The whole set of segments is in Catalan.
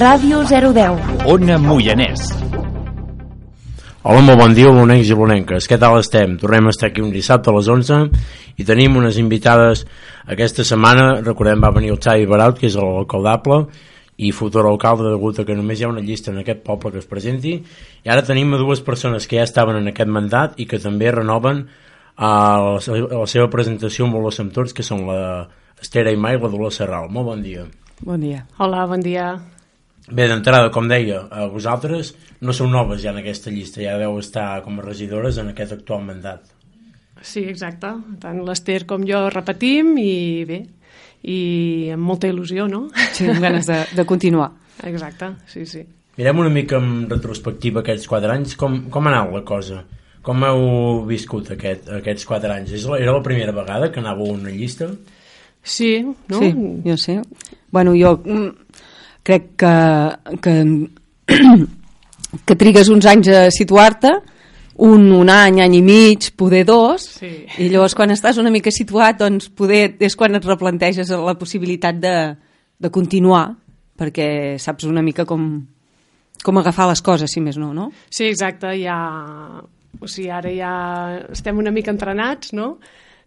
Ràdio 010. Ona Moianès. Hola, molt bon dia, bonencs i bonenques. Què tal estem? Tornem a estar aquí un dissabte a les 11 i tenim unes invitades aquesta setmana. Recordem, va venir el Xavi Barat, que és l'alcaldable i futur alcalde degut a que només hi ha una llista en aquest poble que es presenti i ara tenim a dues persones que ja estaven en aquest mandat i que també renoven a la, a la seva presentació amb Olors amb Tots que són la Estera i Mai i la Dolors Serral. Molt bon dia. Bon dia. Hola, bon dia. Bé, d'entrada, com deia, a vosaltres no sou noves ja en aquesta llista, ja deu estar com a regidores en aquest actual mandat. Sí, exacte. Tant l'Ester com jo repetim i bé, i amb molta il·lusió, no? Sí, amb ganes de, de continuar. Exacte, sí, sí. Mirem una mica en retrospectiva aquests quatre anys, com, com ha anat la cosa? Com heu viscut aquest, aquests quatre anys? És la, era la primera vegada que anàveu a una llista? Sí, no? Sí, jo sé. Bueno, jo mm, crec que, que, que trigues uns anys a situar-te, un, un any, any i mig, poder dos, Sí. i llavors quan estàs una mica situat, doncs poder, és quan et replanteges la possibilitat de, de continuar, perquè saps una mica com, com agafar les coses, si més no, no? Sí, exacte, ja... O sigui, ara ja estem una mica entrenats, no?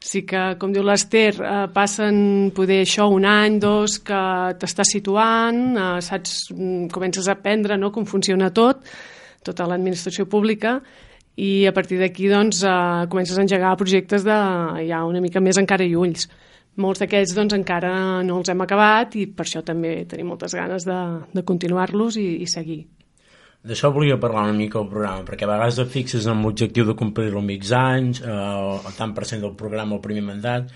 Sí que, com diu l'Ester, eh, passen poder això un any, dos, que t'està situant, eh, saps, mm, comences a aprendre no, com funciona tot, tota l'administració pública, i a partir d'aquí doncs, eh, comences a engegar projectes de ja una mica més encara i ulls. Molts d'aquests doncs, encara no els hem acabat i per això també tenim moltes ganes de, de continuar-los i, i seguir. D'això volia parlar una mica al programa, perquè a vegades et fixes en l'objectiu de complir-lo en mig anys, eh, el tant per cent del programa al primer mandat.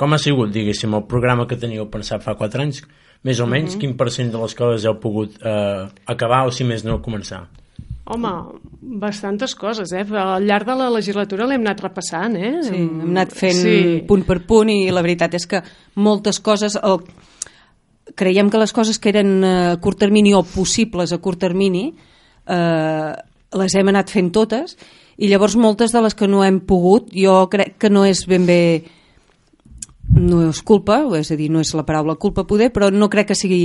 Com ha sigut, diguéssim, el programa que teníeu pensat fa 4 anys? Més o menys, quin percent de les coses heu pogut eh, acabar o, si més no, començar? Home, bastantes coses, eh? Al llarg de la legislatura l'hem anat repassant, eh? Sí, hem anat fent Sí. punt per punt i la veritat és que moltes coses... El... Creiem que les coses que eren a curt termini o possibles a curt termini eh, les hem anat fent totes i llavors moltes de les que no hem pogut jo crec que no és ben bé no és culpa, és a dir, no és la paraula culpa poder, però no crec que sigui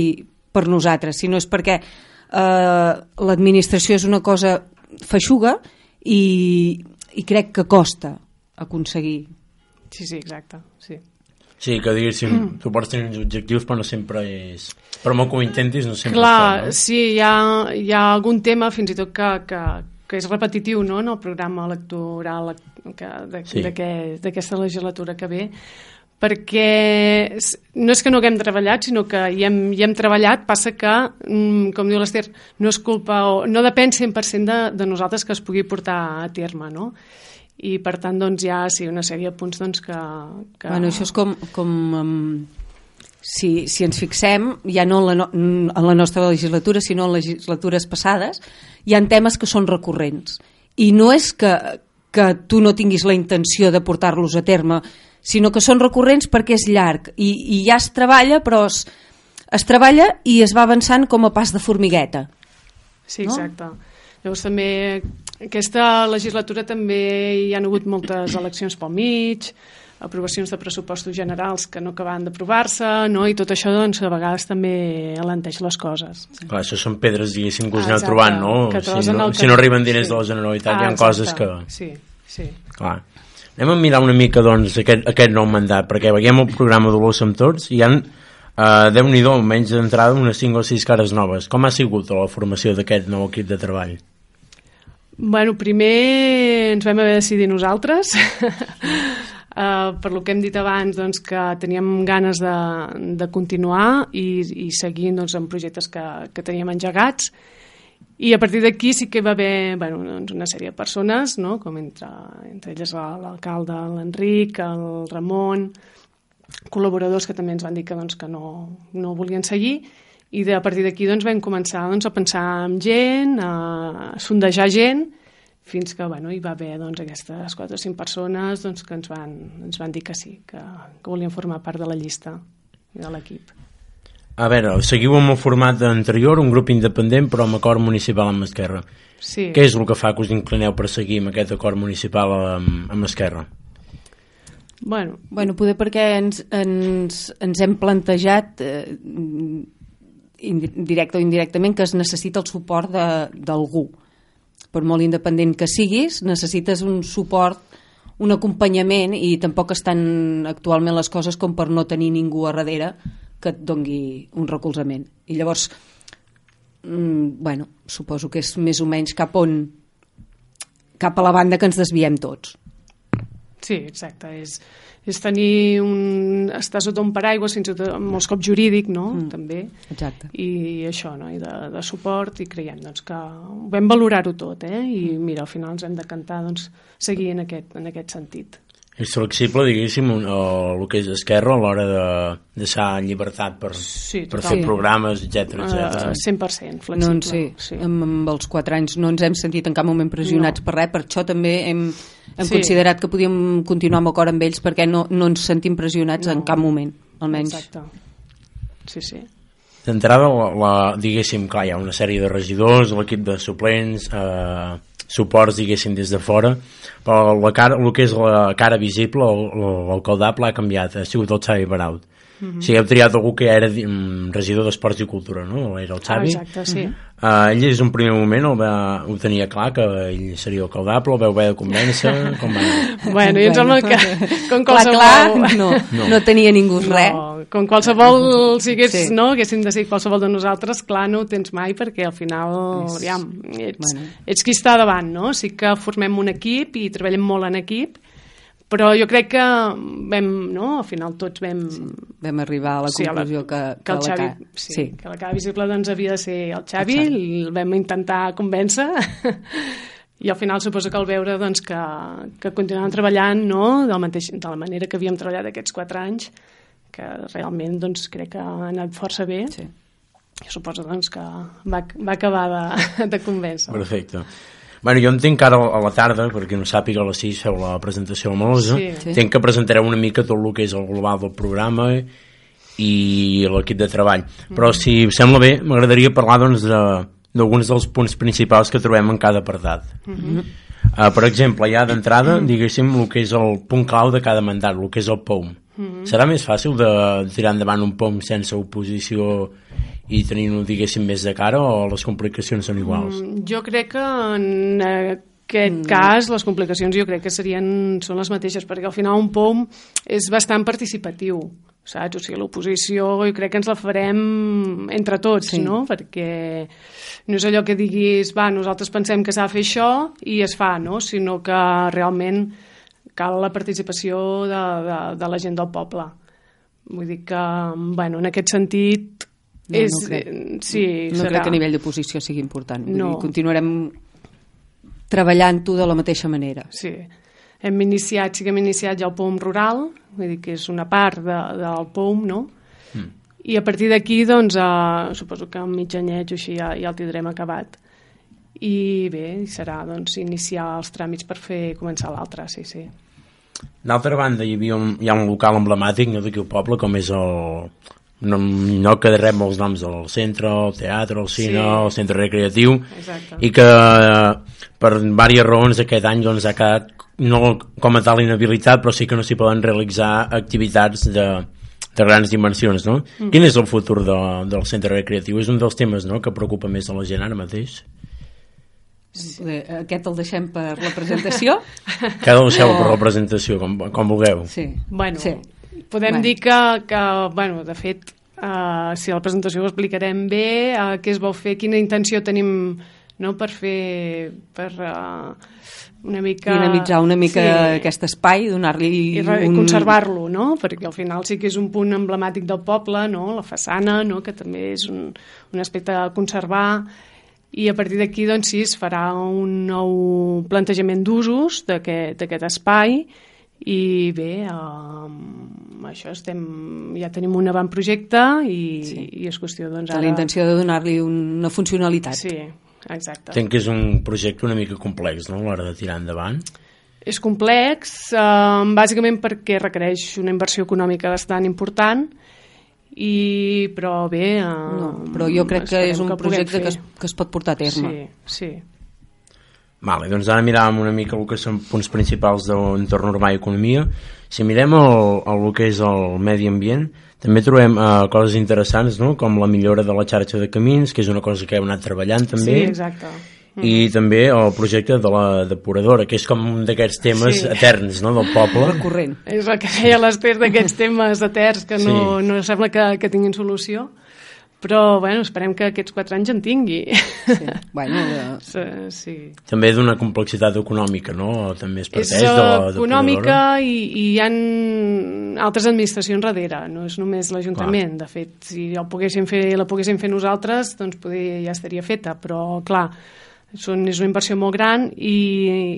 per nosaltres, sinó és perquè eh, l'administració és una cosa feixuga i, i crec que costa aconseguir. Sí, sí, exacte, sí. Sí, que diguéssim, mm. tu pots tenir uns objectius però no sempre és... Per molt que ho intentis no sempre Clar, es fa, no? sí, hi ha, hi ha algun tema fins i tot que, que, que és repetitiu no? en el programa electoral que- de- Sí. d'aquesta legislatura que ve, perquè no és que no haguem treballat, sinó que hi hem, hi hem treballat, passa que, mm, com diu l'Ester, no és culpa, o no depèn 100% de, de nosaltres que es pugui portar a terme, no? I per tant, doncs, hi ha sí, una sèrie de punts doncs, que, que... Bueno, això és com, com um, si, si ens fixem, ja no en la, no, en la nostra legislatura, sinó en legislatures passades, hi han temes que són recurrents. I no és que, que tu no tinguis la intenció de portar-los a terme, sinó que són recurrents perquè és llarg i, i ja es treballa, però es, es treballa i es va avançant com a pas de formigueta. Sí, no? exacte. Llavors també aquesta legislatura també hi han hagut moltes eleccions pel mig, aprovacions de pressupostos generals que no acabaven d'aprovar-se, no? i tot això doncs, a vegades també alenteix les coses. Clar, això són pedres, diguéssim, que us Ah, aneu trobant, no? Si no, si no arriben diners Sí. de la Generalitat, Ah, hi ha exacte. coses que... Sí, sí. Clar. Anem a mirar una mica, doncs, aquest, aquest nou mandat, perquè veiem el programa d'Olors amb tots i hi ha, eh, Déu-n'hi-do, almenys d'entrada, unes 5 o 6 cares noves. Com ha sigut la formació d'aquest nou equip de treball? Bueno, primer ens vam haver de decidir nosaltres, uh, per lo que hem dit abans, doncs, que teníem ganes de, de continuar i, i seguir doncs, amb projectes que, que teníem engegats. I a partir d'aquí sí que va haver bueno, doncs una sèrie de persones, no? com entre, entre elles l'alcalde, l'Enric, el Ramon, col·laboradors que també ens van dir que, doncs, que no, no volien seguir, i de, a partir d'aquí doncs, vam començar doncs, a pensar en gent, a sondejar gent, fins que bueno, hi va haver doncs, aquestes 4 o 5 persones doncs, que ens van, ens van dir que sí, que, que volien formar part de la llista i de l'equip. A veure, seguiu amb el format anterior, un grup independent però amb acord municipal amb Esquerra. Sí. Què és el que fa que us inclineu per seguir amb aquest acord municipal amb, amb Esquerra? Bueno, Bueno, poder perquè ens, ens, ens hem plantejat eh, directe o indirectament que es necessita el suport d'algú. Per molt independent que siguis, necessites un suport, un acompanyament i tampoc estan actualment les coses com per no tenir ningú a darrere que et dongui un recolzament. I llavors, mm, bueno, suposo que és més o menys cap on cap a la banda que ens desviem tots. Sí, exacte. És, és tenir un... estar sota un paraigua, fins i tot molts cops jurídic, no?, mm. també. Exacte. I això, no?, i de, de suport, i creiem doncs, que vam valorar-ho tot, eh? I mira, al final ens hem de cantar, doncs, seguir en aquest, en aquest sentit. És flexible, diguéssim, o el que és Esquerra a l'hora de deixar llibertat per, Sí, per fer programes, etc Uh, etc. 100% flexible. No, sí, sí. Amb, amb els quatre anys no ens hem sentit en cap moment pressionats No. per res, per això també hem, hem Sí. considerat que podíem continuar amb acord amb ells perquè no, no ens sentim pressionats No. en cap moment, almenys. Exacte. Sí, sí. D'entrada, la, diguéssim, clar, hi ha una sèrie de regidors, l'equip de suplents, eh, suports, diguéssim, des de fora, però la cara, el que és la cara visible, l'alcaldable ha canviat, ha sigut el Xavi Baraut. Mm -hmm. O sigui, heu triat algú que era mm, regidor d'Esports i Cultura, no? Era el Ah, Xavi. exacte, sí. Uh, ell des d'un primer moment el va, ho tenia clar que ell seria alcaldable, el veu haver de convèncer com va anar? Bueno, i em sembla que com Clar, qualsevol... clar, no, no. no tenia ningú res. No, com qualsevol, si hagués, Sí. no, haguéssim de ser qualsevol de nosaltres, clar, no ho tens mai, perquè al final, És- aviam, ets, bueno. ets qui està davant, no? Sí que formem un equip i treballem molt en equip, però jo crec que vam, no?, al final tots vam... Vam arribar a la Sí, a la- conclusió que, que el la Xavi, cara- sí, sí. que la cara visible doncs havia de ser el Xavi, El Xavi. el vam intentar convèncer i al final suposo que al veure doncs, que, que continuàvem treballant no? del mateix, de la manera que havíem treballat aquests quatre anys que realment doncs, crec que ha anat força bé Sí. jo suposo doncs, que va, va acabar de, de convèncer Perfecte. Bueno, jo entenc que ara a la tarda, perquè no sàpiga, a les 6 feu la presentació a Molosa, Sí. Sí. que presentareu una mica tot el que és el global del programa i l'equip de treball. Però si us sembla bé, m'agradaria parlar doncs, de d'alguns dels punts principals que trobem en cada apartat. Uh, per exemple, ja d'entrada, diguéssim, el que és el punt clau de cada mandat, el que és el POM. Serà més fàcil de tirar endavant un POM sense oposició i tenint-ho, diguéssim, més de cara o les complicacions són iguals? Mm, Jo crec que en aquest mm. cas les complicacions jo crec que serien, són les mateixes, perquè al final un POM és bastant participatiu, saps? O sigui, l'oposició jo crec que ens la farem entre tots, Sí. no? Perquè no és allò que diguis, va, nosaltres pensem que s'ha de fer això i es fa, no? Sinó que realment cal la participació de, de, de la gent del poble. Vull dir que, bueno, en aquest sentit, No, és, no crec. eh, sí, no serà. crec que a nivell d'oposició sigui important. Vull No. dir, continuarem treballant-ho de la mateixa manera. Sí, hem iniciat, sí que hem iniciat ja el POM rural, vull dir que és una part de, del POM, no? Mm. I a partir d'aquí, doncs, eh, suposo que en mig anyet o així ja, ja el tindrem acabat. I bé, serà doncs, iniciar els tràmits per fer començar l'altre, sí, sí. D'altra banda, hi havia un, hi ha un local emblemàtic no, d'aquí al poble, com és el no, no que rep molts noms del centre, el teatre, el cine, Sí. el centre recreatiu, Exacte. i que eh, per diverses raons aquest any doncs, ha quedat no com a tal inhabilitat, però sí que no s'hi poden realitzar activitats de, de grans dimensions, no? Mm. Quin és el futur de, del centre recreatiu? És un dels temes no, que preocupa més a la gent ara mateix? Eh, Aquest el deixem per la presentació? Cada deixeu per la presentació, com, com vulgueu. Sí. Bueno, sí. Podem Bueno. dir que, que bueno, de fet, uh, si a la presentació ho explicarem bé, uh, què es vol fer, quina intenció tenim no, per fer, per uh, una mica... Dinamitzar una mica Sí. aquest espai, donar-li i un... conservar-lo, no? Perquè al final sí que és un punt emblemàtic del poble, no? La façana, no? Que també és un, un aspecte a conservar i a partir d'aquí doncs, sí, es farà un nou plantejament d'usos d'aquest aquest espai i bé, eh, això estem, ja tenim un avantprojecte i, sí. i és qüestió doncs, ara... la intenció de donar-li una funcionalitat. Sí, exacte. Entenc que és un projecte una mica complex, no?, a l'hora de tirar endavant. És complex, eh, bàsicament perquè requereix una inversió econòmica bastant important i però bé... Eh, no, però jo crec que és un que projecte que es, que es pot portar a terme. Sí, sí. Vale, doncs ara miràvem una mica el que són punts principals d'entorn urbà i economia. Si mirem el, el, el que és el medi ambient, també trobem uh, coses interessants, no? com la millora de la xarxa de camins, que és una cosa que hem anat treballant també. Sí, exacte i també el projecte de la depuradora, que és com un d'aquests temes sí. eterns no, del poble. Recurrent. És el que deia l'Ester d'aquests temes eterns que no, sí. no sembla que, que tinguin solució però bueno, esperem que aquests quatre anys en tingui. Sí. Bueno, sí, sí. També d'una complexitat econòmica, no? També es parteix és de la econòmica i, i hi ha altres administracions darrere, no és només l'Ajuntament. De fet, si el poguéssim fer, la poguéssim fer nosaltres, doncs poder, ja estaria feta, però clar, són, és una inversió molt gran i,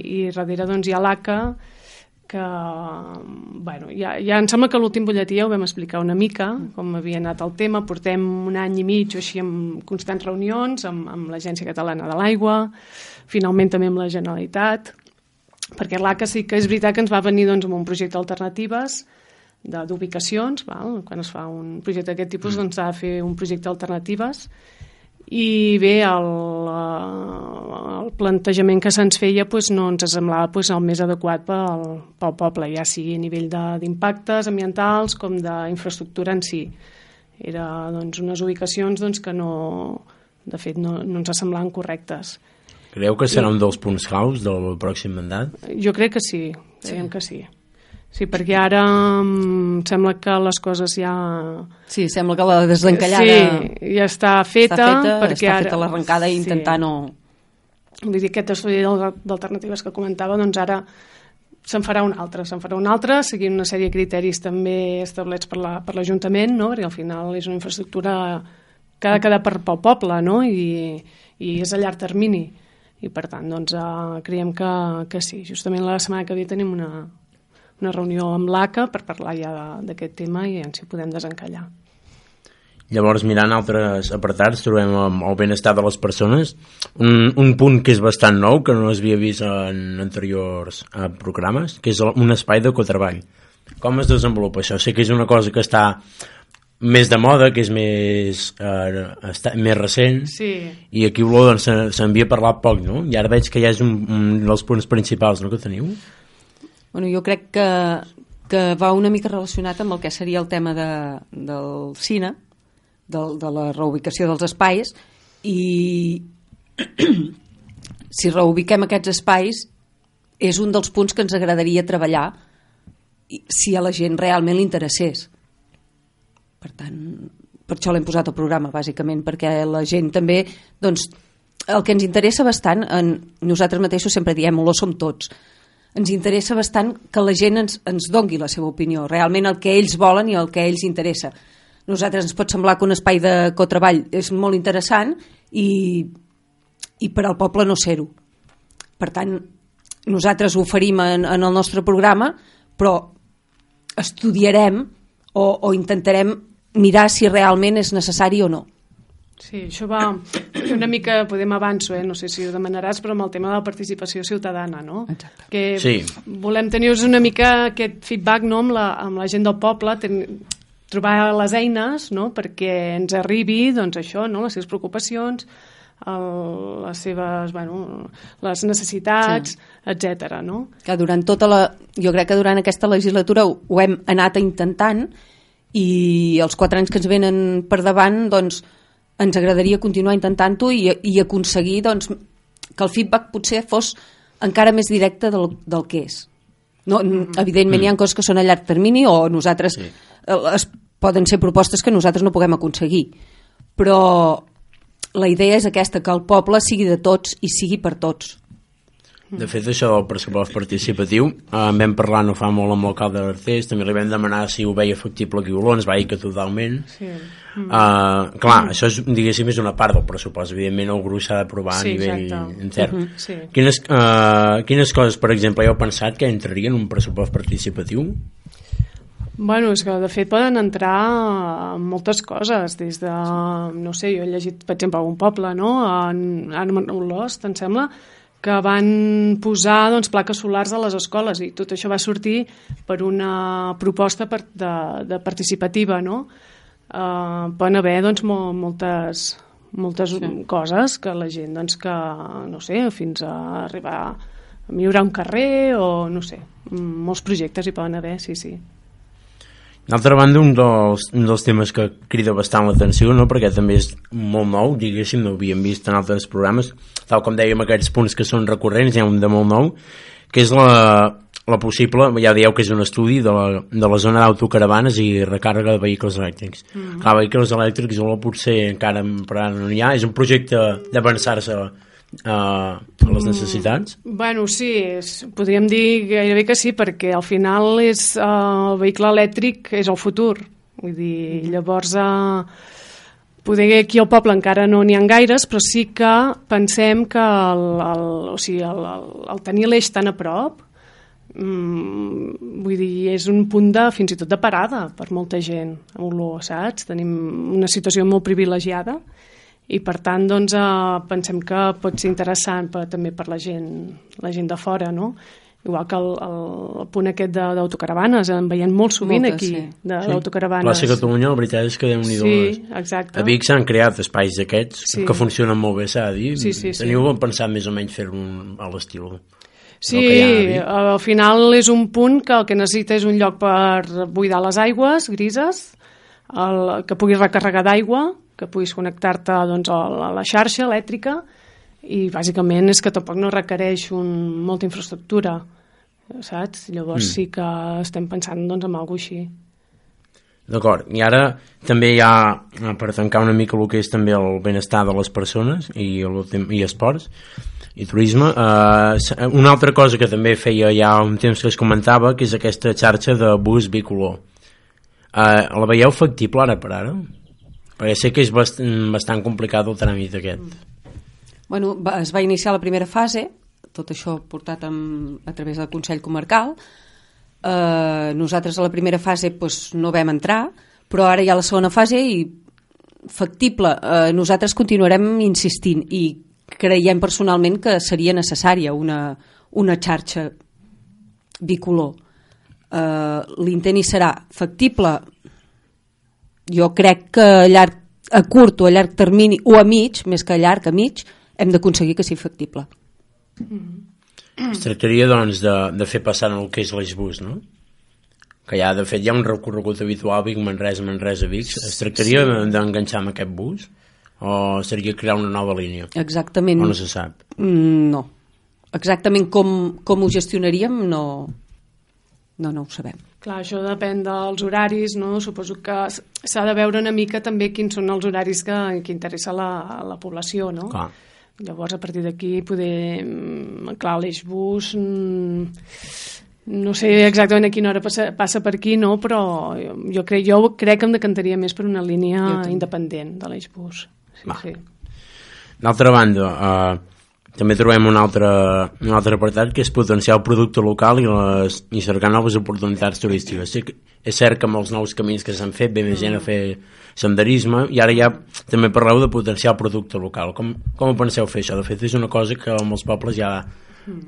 i darrere doncs, hi ha l'ACA que bueno, ja, ja em sembla que l'últim butlletí ja ho vam explicar una mica, com havia anat el tema, portem un any i mig o així amb constants reunions amb, amb l'Agència Catalana de l'Aigua, finalment també amb la Generalitat, perquè l'ACA sí que és veritat que ens va venir doncs, amb un projecte d'alternatives, d'ubicacions, quan es fa un projecte d'aquest tipus mm. doncs s'ha de fer un projecte d'alternatives i bé, el, el plantejament que se'ns feia pues, no ens semblava pues, el més adequat pel, pel poble, ja sigui a nivell d'impactes ambientals com d'infraestructura en si. Era doncs, unes ubicacions doncs, que no, de fet no, no ens semblaven correctes. Creu que serà I, un dels punts claus del pròxim mandat? Jo crec que sí, creiem sí. que sí. Sí, perquè ara em sembla que les coses ja... Sí, sembla que la desencallada... Sí, ja està feta. Està feta, perquè està feta l'arrencada i intentar sí. no... Vull dir, aquest estudi d'alternatives que comentava, doncs ara se'n farà un altre, se'n farà un altre, seguint una sèrie de criteris també establerts per l'Ajuntament, la, no? perquè al final és una infraestructura que ha de quedar per, pel poble, no? I, i és a llarg termini. I per tant, doncs, eh, creiem que, que sí. Justament la setmana que ve tenim una, una reunió amb l'ACA per parlar ja d'aquest tema i ens hi podem desencallar. Llavors, mirant altres apartats, trobem el benestar de les persones, un, un punt que és bastant nou, que no havia vist en anteriors eh, programes, que és un espai de cotreball. Com es desenvolupa això? Sé que és una cosa que està més de moda, que és més, eh, està, més recent, sí. i aquí Olor doncs, doncs, parlat poc, no? I ara veig que ja és un, un dels punts principals no, que teniu. Bueno, jo crec que, que va una mica relacionat amb el que seria el tema de, del cine, de, de la reubicació dels espais, i si reubiquem aquests espais és un dels punts que ens agradaria treballar si a la gent realment li interessés. Per tant, per això l'hem posat al programa, bàsicament, perquè la gent també, doncs, el que ens interessa bastant, en, nosaltres mateixos sempre diem, olor som tots, ens interessa bastant que la gent ens, ens dongui la seva opinió, realment el que ells volen i el que ells interessa. Nosaltres ens pot semblar que un espai de cotreball és molt interessant i, i per al poble no ser-ho. Per tant, nosaltres ho oferim en, en el nostre programa, però estudiarem o, o intentarem mirar si realment és necessari o no. Sí, això va una mica, podem avanço, eh? no sé si ho demanaràs, però amb el tema de la participació ciutadana, no? Exacte. Que sí. volem tenir una mica aquest feedback no? amb, la, amb la gent del poble, ten, trobar les eines no? perquè ens arribi doncs, això, no? les seves preocupacions, el, les seves bueno, les necessitats, sí. etc. No? Que durant tota la, jo crec que durant aquesta legislatura ho, ho hem anat intentant i els quatre anys que ens venen per davant doncs, ens agradaria continuar intentant-ho i, i aconseguir doncs, que el feedback potser fos encara més directe del, del que és. No, evidentment mm. hi ha coses que són a llarg termini o nosaltres sí. Eh, es, poden ser propostes que nosaltres no puguem aconseguir però la idea és aquesta, que el poble sigui de tots i sigui per tots. De fet, això del pressupost participatiu, eh, en vam parlar no fa molt amb l'alcalde d'Artés, també li vam demanar si ho veia factible aquí a Oló, ens va dir que totalment. Sí. Mm. Uh, clar, mm. això és, diguéssim, és una part del pressupost, evidentment el gruix s'ha d'aprovar Sí, a nivell exacte. intern. Mhm, sí. quines, uh, quines coses, per exemple, heu pensat que entrarien en un pressupost participatiu? Bueno, és que de fet poden entrar en moltes coses, des de, no sé, jo he llegit, per exemple, un poble, no?, en, en Olost, em sembla, que van posar doncs, plaques solars a les escoles i tot això va sortir per una proposta per, de, de participativa, no? Uh, poden haver doncs, mo, moltes, moltes sí. coses que la gent, doncs, que, no sé, fins a arribar a millorar un carrer o, no sé, molts projectes hi poden haver, sí, sí. D'altra banda, un dels, un dels temes que crida bastant l'atenció, no? perquè també és molt nou, diguéssim, no ho havíem vist en altres programes, tal com dèiem, aquests punts que són recurrents, hi ha un de molt nou, que és la, la possible, ja dieu que és un estudi de la, de la zona d'autocaravanes i recàrrega de vehicles elèctrics. Mm -hmm. Clar, vehicles elèctrics potser encara ara no n'hi ha, és un projecte d'avançar-se a les necessitats? Mm, bueno, sí, és, podríem dir gairebé que sí, perquè al final és, uh, el vehicle elèctric és el futur. Vull dir, llavors... Uh, poder aquí al poble encara no n'hi ha gaires, però sí que pensem que el, el, o sigui, el, el, el tenir l'eix tan a prop mm, vull dir, és un punt de, fins i tot de parada per molta gent a Olor, saps? Tenim una situació molt privilegiada i per tant doncs, eh, pensem que pot ser interessant per, també per la gent, la gent de fora, no? Igual que el, el, el punt aquest de- d'autocaravanes, en veiem molt sovint Moltes, aquí, sí. de- Sí. d'autocaravanes. Plaça Catalunya, la veritat és que déu nhi Sí, exacte. A Vic s'han creat espais d'aquests Sí. que funcionen molt bé, s'ha de dir. Sí, sí, sí. Teniu pensat més o menys fer-un a l'estil Sí, ha a Vic? al final és un punt que el que necessita és un lloc per buidar les aigües grises, el, que puguis recarregar d'aigua, que puguis connectar-te doncs, a la- xarxa elèctrica i bàsicament és que tampoc no requereix un, molta infraestructura, saps? Llavors Mm. sí que estem pensant doncs, en alguna així. D'acord, i ara també hi ha, per tancar una mica el que és també el benestar de les persones i, el, i esports i turisme, eh, una altra cosa que també feia ja un temps que es comentava, que és aquesta xarxa de bus bicolor. Eh, la veieu factible ara per ara? Perquè sé que és bastant, bastant complicat el tràmit aquest. Bueno, va, es va iniciar la primera fase, tot això portat amb, a través del Consell Comarcal. Eh, nosaltres a la primera fase pues, no vam entrar, però ara hi ha la segona fase i factible. Eh, nosaltres continuarem insistint i creiem personalment que seria necessària una, una xarxa bicolor. Eh, L'intent hi serà factible jo crec que a, llarg, a curt o a llarg termini o a mig, més que a llarg, a mig, hem d'aconseguir que sigui factible. Es tractaria, doncs, de, de fer passar el que és l'Eixbus, no? Que ja, de fet, hi ha un recorregut habitual Vic-Manresa, Manresa-Vic. Es tractaria sí. d'enganxar amb aquest bus? O seria crear una nova línia? Exactament. O no se sap? Mm, No. Exactament com, com ho gestionaríem, no, no, no ho sabem. Clar, això depèn dels horaris, no? Suposo que s'ha de veure una mica també quins són els horaris que, que interessa la, la població, no? Clar. Llavors, a partir d'aquí, poder... mm, Clar, l'Eixbus... mm, No sé exactament a quina hora passa, passa per aquí, no? Però jo, crec, jo crec que em decantaria més per una línia independent de l'Eixbus. Sí, Va. sí. D'altra banda, eh, també trobem un altre, un altre apartat que és potenciar el producte local i, les, i cercar noves oportunitats turístiques. Sí, és cert que amb els nous camins que s'han fet ve més gent a fer senderisme i ara ja també parleu de potenciar el producte local. Com, com ho penseu fer això? De fet, és una cosa que en molts pobles ja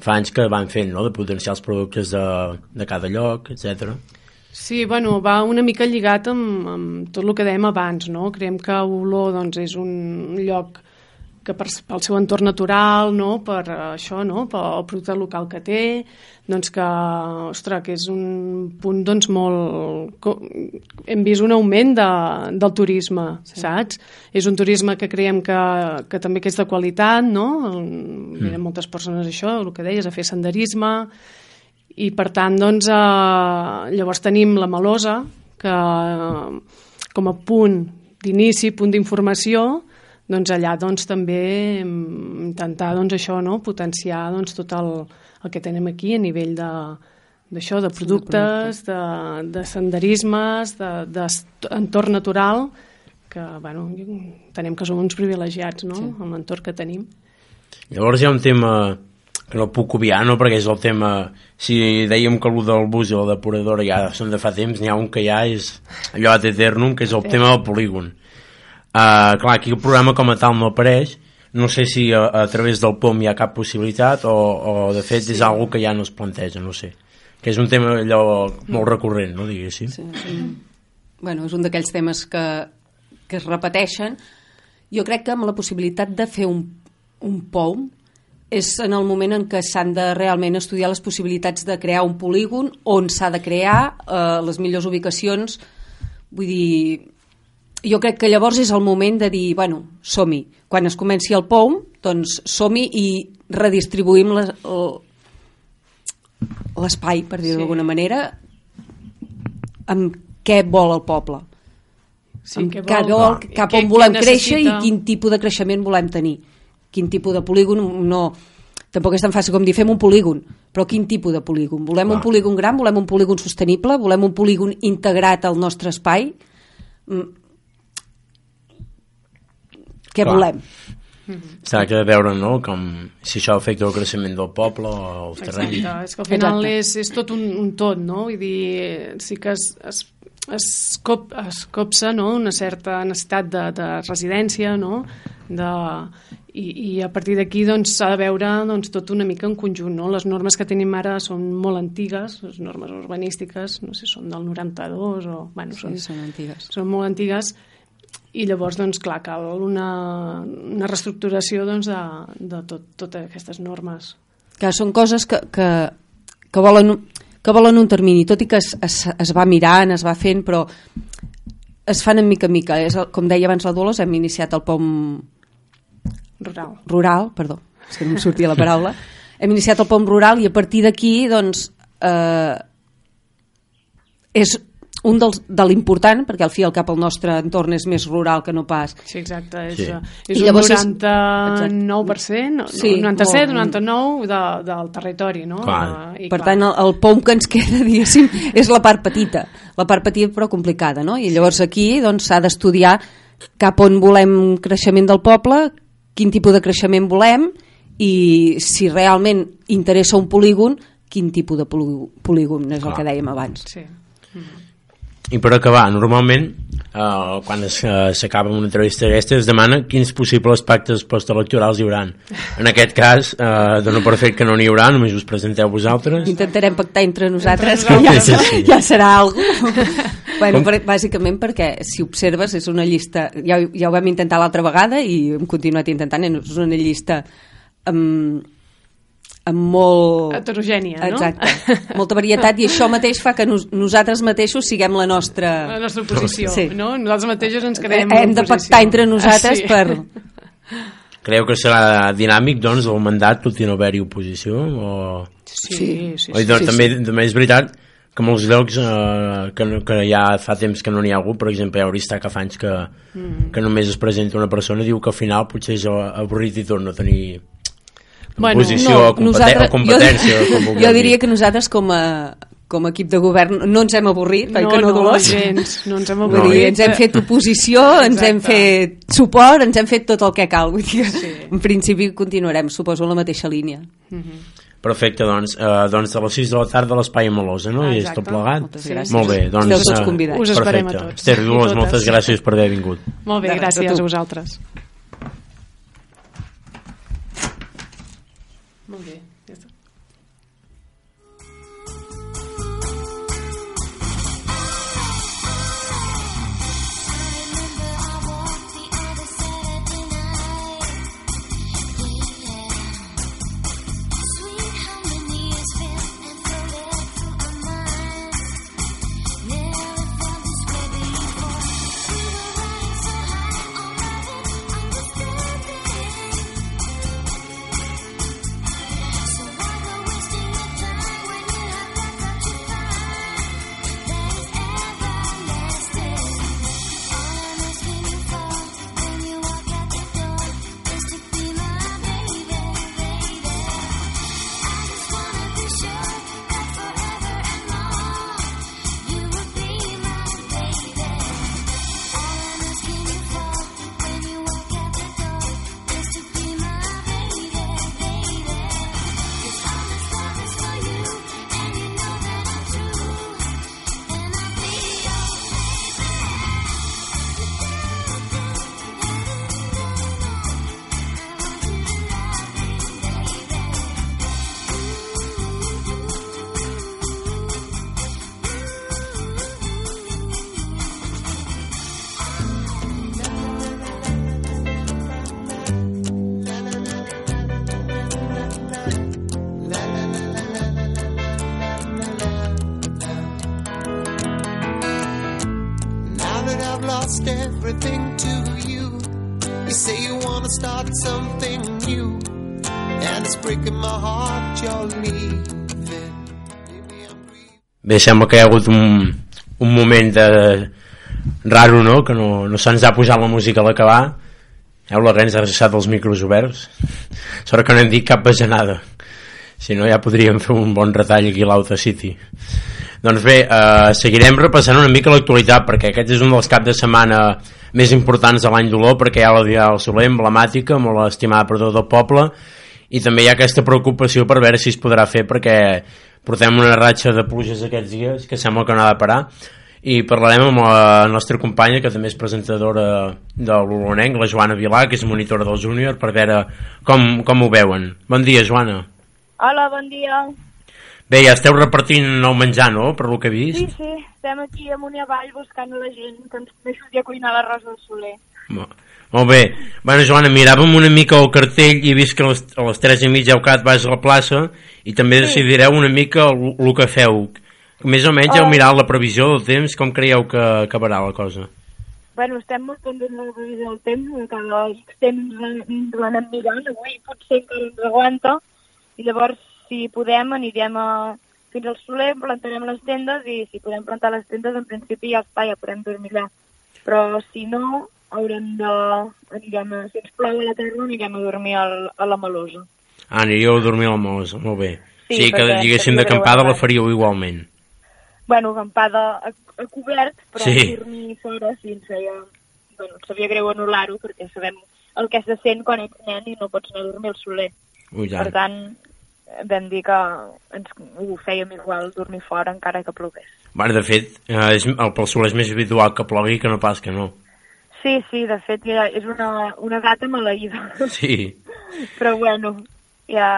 fa anys que van fent, no? de potenciar els productes de, de cada lloc, etc. Sí, bueno, va una mica lligat amb, amb tot el que dèiem abans, no? Creiem que Olor doncs, és un lloc que per, pel seu entorn natural, no? per eh, això, no? pel producte local que té, doncs que, ostres, que és un punt doncs, molt... Hem vist un augment de, del turisme, sí. saps? És un turisme que creiem que, que també que és de qualitat, no? Mm. Venen moltes persones això, el que deies, a fer senderisme, i per tant doncs, eh, llavors tenim la Malosa que eh, com a punt d'inici, punt d'informació doncs allà doncs, també mm, intentar doncs, això, no? potenciar doncs, tot el, el que tenim aquí a nivell de d'això, de productes, de, de senderismes, d'entorn de, natural, que bueno, tenem que som uns privilegiats no? sí. amb l'entorn que tenim. Llavors hi ha un tema que no puc obviar, no? perquè és el tema si dèiem que el del bus i la depuradora ja són de fa temps, n'hi ha un que ja és allò ad eternum, que és el sí. tema del polígon uh, clar, aquí el programa com a tal no apareix no sé si a, a través del POM hi ha cap possibilitat o, o de fet sí. és algo que ja no es planteja, no sé que és un tema allò molt recurrent, no diguéssim. Sí, sí. Bueno, és un d'aquells temes que, que es repeteixen. Jo crec que amb la possibilitat de fer un, un POM és en el moment en què s'han de realment estudiar les possibilitats de crear un polígon, on s'ha de crear eh, les millors ubicacions. Vull dir, jo crec que llavors és el moment de dir, bueno, som-hi. Quan es comenci el POM, doncs som-hi i redistribuïm les, l'espai, per dir-ho sí. d'alguna manera, amb què vol el poble. Sí, amb què vol, vol, cap on volem créixer necessita... i quin tipus de creixement volem tenir quin tipus de polígon no, tampoc és tan fàcil com dir fem un polígon, però quin tipus de polígon? Volem Clar. un polígon gran, volem un polígon sostenible, volem un polígon integrat al nostre espai? Mm. Què Clar. volem? S'ha de veure no? com, si això afecta el creixement del poble o el terreny. Exacte, és que al final és, és tot un, un tot, no? Vull dir, sí que es, es, es, cop, es copsa no? una certa necessitat de, de residència, no? de, i, i a partir d'aquí doncs, s'ha doncs, de veure doncs, tot una mica en conjunt. No? Les normes que tenim ara són molt antigues, les normes urbanístiques, no sé, són del 92 o... Bueno, són, sí, són antigues. Són molt antigues i llavors, doncs, clar, cal una, una reestructuració doncs, de, de tot, totes aquestes normes. Que són coses que, que, que, volen, que volen un termini, tot i que es, es, es va mirant, es va fent, però es fan en mica en mica. És el, com deia abans la Dolors, hem iniciat el POM rural. Rural, perdó, és que no em sortia la paraula. hem iniciat el POM rural i a partir d'aquí, doncs, eh, és un dels, de l'important, perquè al fi al cap el nostre entorn és més rural que no pas. Sí, exacte, és, sí. és un 99%, és... sí, 97, 99 de, del territori, no? Clar. Uh, I per clar. tant, el, el POM que ens queda, diguéssim, és la part petita, la part petita però complicada, no? I llavors aquí doncs, s'ha doncs, d'estudiar cap on volem creixement del poble, quin tipus de creixement volem i si realment interessa un polígon, quin tipus de polígon, és Clar. el que dèiem abans. Sí. Mm -hmm. I per acabar, normalment, eh, quan eh, s'acaba una entrevista d'aquesta, es demana quins possibles pactes postelectorals hi haurà. En aquest cas, eh, dono per fet que no n'hi haurà, només us presenteu vosaltres. Intentarem pactar entre nosaltres, que ja, sí, sí. ja serà alguna bueno, per, bàsicament perquè, si observes, és una llista... Ja, ja ho vam intentar l'altra vegada i hem continuat intentant, és una llista... Um, amb molt... Heterogènia, no? Exacte, molta varietat i això mateix fa que nos, nosaltres mateixos siguem la nostra... La nostra posició, sí. no? Nosaltres mateixos ens quedem Hem de pactar entre nosaltres ah, sí. per... Creieu que serà dinàmic, doncs, el mandat, tot i no haver-hi oposició? O... Sí, sí, sí. Oi, doncs, sí, també, sí. també és veritat que molts llocs eh, que, que ja fa temps que no n'hi ha algú, per exemple, Eurista que fa anys que, mm. que només es presenta una persona, diu que al final potser és avorrit i torna a tenir bueno, posició no, o, competència, nosaltres, o competència. Jo, com jo diria que nosaltres com a, com a equip de govern no ens hem avorrit, no, que no, no gens, no ens hem avorrit. Dir, ens hem fet oposició, Exacte. ens hem fet suport, ens hem fet tot el que cal. Vull dir, sí. En principi continuarem, suposo, en la mateixa línia. Mhm. -huh. Perfecte, doncs, eh, doncs de les 6 de la tarda a l'Espai Molosa, no? Ah, I és tot plegat? Moltes gràcies. Molt bé, doncs... Esteu tots convidats. Us esperem a tots. Esther Dolors, moltes gràcies per haver vingut. Molt bé, gràcies a vosaltres. Molt Bé, sembla que hi ha hagut un, un moment de raro, no?, que no, no se'ns ha posat la música a l'acabar. Heu la ens ha deixat els micros oberts. Sort que no hem dit cap bajanada. Si no, ja podríem fer un bon retall aquí a l'Auta City. Doncs bé, eh, seguirem repassant una mica l'actualitat, perquè aquest és un dels caps de setmana més importants de l'any d'Olor, perquè hi ha la Dia del Soler emblemàtica, molt estimada per tot el poble, i també hi ha aquesta preocupació per veure si es podrà fer, perquè portem una ratxa de pluges aquests dies que sembla que no ha de parar, i parlarem amb la nostra companya, que també és presentadora de l'Olonenc, la Joana Vilà, que és monitora del júnior, per veure com, com ho veuen. Bon dia, Joana. Hola, bon dia. Bé, ja esteu repartint el menjar, no?, per lo que he vist. Sí, sí, estem aquí amunt i avall buscant la gent que ens ajudi a cuinar l'arròs del soler. Mo- Molt bé. Bueno, Joana, miràvem una mica el cartell i he vist que a les, a les 3 i mitja al cap vas a la plaça i també Sí. decidireu una mica el, el que feu. Més o menys heu Oh. mirat la previsió del temps, com creieu que acabarà la cosa? Bueno, estem molt pendents de la previsió del temps, que cada temps l'anem mirant, avui potser encara ens aguanta, i llavors, si podem, anirem a, fins al soler, plantarem les tendes, i si podem plantar les tendes, en principi ja està, ja podem dormir allà. Però si no, haurem de... Anirem a, si ens plou a la terra, anirem a dormir al, a la Melosa. Ah, aniríeu a dormir a la Mosa, molt bé. Sí, sí que diguéssim d'acampada la faríeu igualment. bueno, acampada a, a cobert, però Sí. dormir fora sí ens feia... Bueno, ens sabia greu anul·lar-ho perquè sabem el que se sent quan ets nen i no pots anar a dormir al soler. Ui, ja. Per tant, vam dir que ens, ho fèiem igual dormir fora encara que plogués. Bueno, de fet, eh, és, el pel sol és més habitual que plogui que no pas que no. Sí, sí, de fet ja és una, una data maleïda. Sí. però bueno, ja,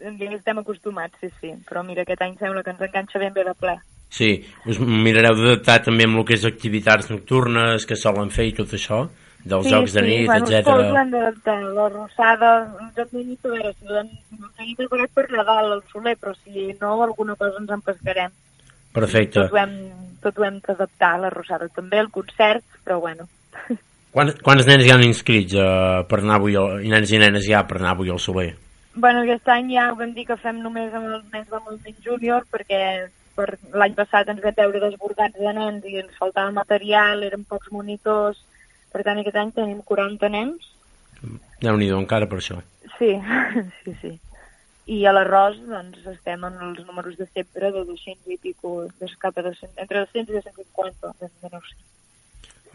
ja estem acostumats, sí, sí. Però mira, aquest any sembla que ens enganxa ben bé de ple. Sí, us mirareu d'adaptar també amb el que és activitats nocturnes que solen fer i tot això, dels jocs de nit, bueno, etc. Tots l'hem d'adaptar, la rosada, el joc de nit, a veure, si l'hem hem preparat per Nadal, al soler, però si no, alguna cosa ens en pescarem. Perfecte. Tot ho hem, tot ho hem d'adaptar, la rosada també, el concert, però bueno. Quants, quants nens hi han inscrits uh, per anar avui, al, i nens i nenes ja per anar avui al Soler? Bueno, aquest any ja vam dir que fem només amb els nens del moviment júnior, perquè per l'any passat ens vam veure desbordats de nens i ens faltava material, eren pocs monitors, per tant aquest any tenim 40 nens, Déu-n'hi-do encara per això. Sí, sí, sí. I a l'arròs, doncs, estem en els números de sempre de 200 i pico, de cap a 200, entre 200 i 250, ben bé no ho sé.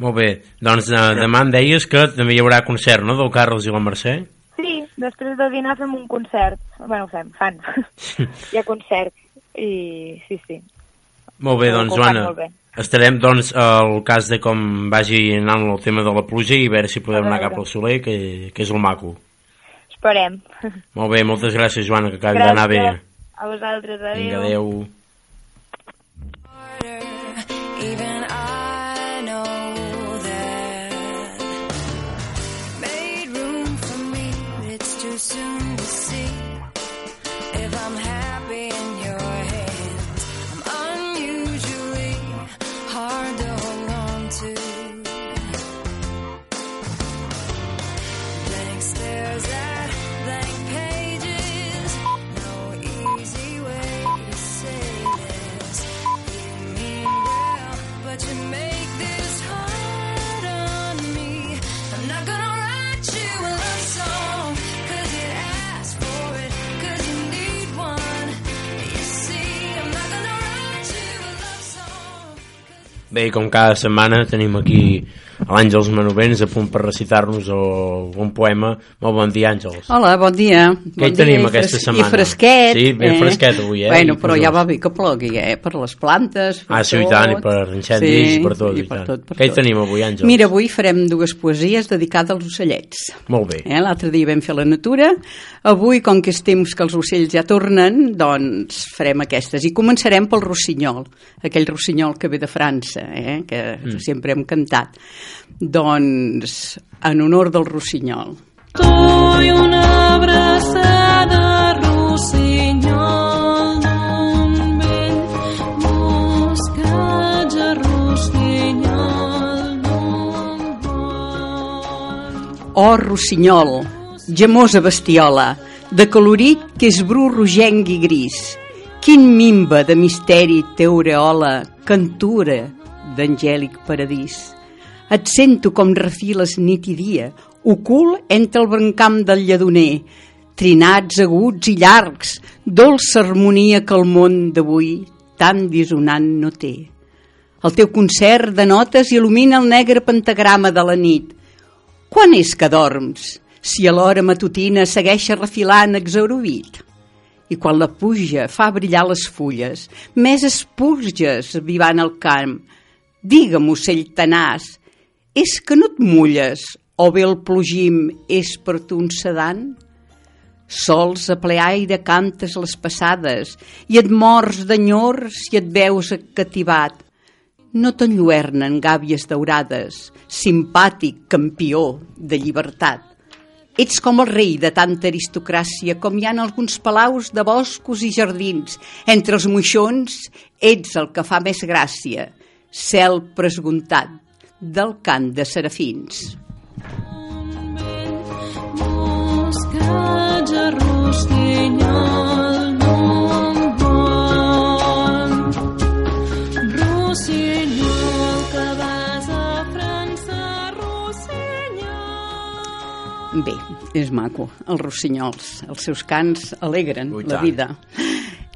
Molt bé, doncs uh, demà em deies que també hi haurà concert, no?, del Carles i la Mercè? Sí, després de dinar fem un concert. Bueno, fem, fan. Hi ha concert. I sí, sí. Molt bé, doncs, Joana, bé. estarem, doncs, al cas de com vagi anant el tema de la pluja i a veure si podem anar cap al Soler, que, que és el maco. Esperem. Molt bé, moltes gràcies, Joana, que acabi d'anar bé. A vosaltres, adéu. Vinga, adéu. Bé, com cada setmana tenim aquí l'Àngels Manovens a punt per recitar-nos un poema. Molt bon dia, Àngels. Hola, bon dia. Què bon hi tenim dia, i aquesta setmana? I fresquet. Sí, ben fresquet avui, eh? Bueno, I però ja va bé que plogui, eh? Per les plantes, per Ah, sí, i tot. tant, i per incendis, i per tot, i i per tant. tot, per Què hi tenim avui, Àngels? Mira, avui farem dues poesies dedicades als ocellets. Molt bé. Eh? L'altre dia vam fer la natura. Avui, com que és temps que els ocells ja tornen, doncs farem aquestes. I començarem pel rossinyol, aquell rossinyol que ve de França, eh? que mm. sempre hem cantat. Doncs, en honor del rossinyol. Doy una abraçada, rossinyol d'un vell moscatge, rossinyol d'un bon. Oh, rossinyol, gemosa bestiola, de colorit que és bru rogenc i gris. Quin mimba de misteri t'aureola, cantura d'angèlic paradís. Et sento com refiles nit i dia, ocult entre el brancam del lledoner, trinats aguts i llargs, dolça harmonia que el món d'avui tan dissonant no té. El teu concert de notes il·lumina el negre pentagrama de la nit. Quan és que dorms, si a l'hora matutina segueix refilant exaurovit? I quan la puja fa brillar les fulles, més espurges vivant el camp. Digue'm, ocell tenaç, és que no et mulles o bé el plogim és per tu un sedant? Sols a ple aire cantes les passades i et mors d'enyor si et veus cativat. No t'enlluernen gàbies daurades, simpàtic campió de llibertat. Ets com el rei de tanta aristocràcia com hi ha en alguns palaus de boscos i jardins. Entre els moixons ets el que fa més gràcia, cel presguntat del cant de serafins. Bé, és maco, els rossinyols. Els seus cants alegren Ui, la vida.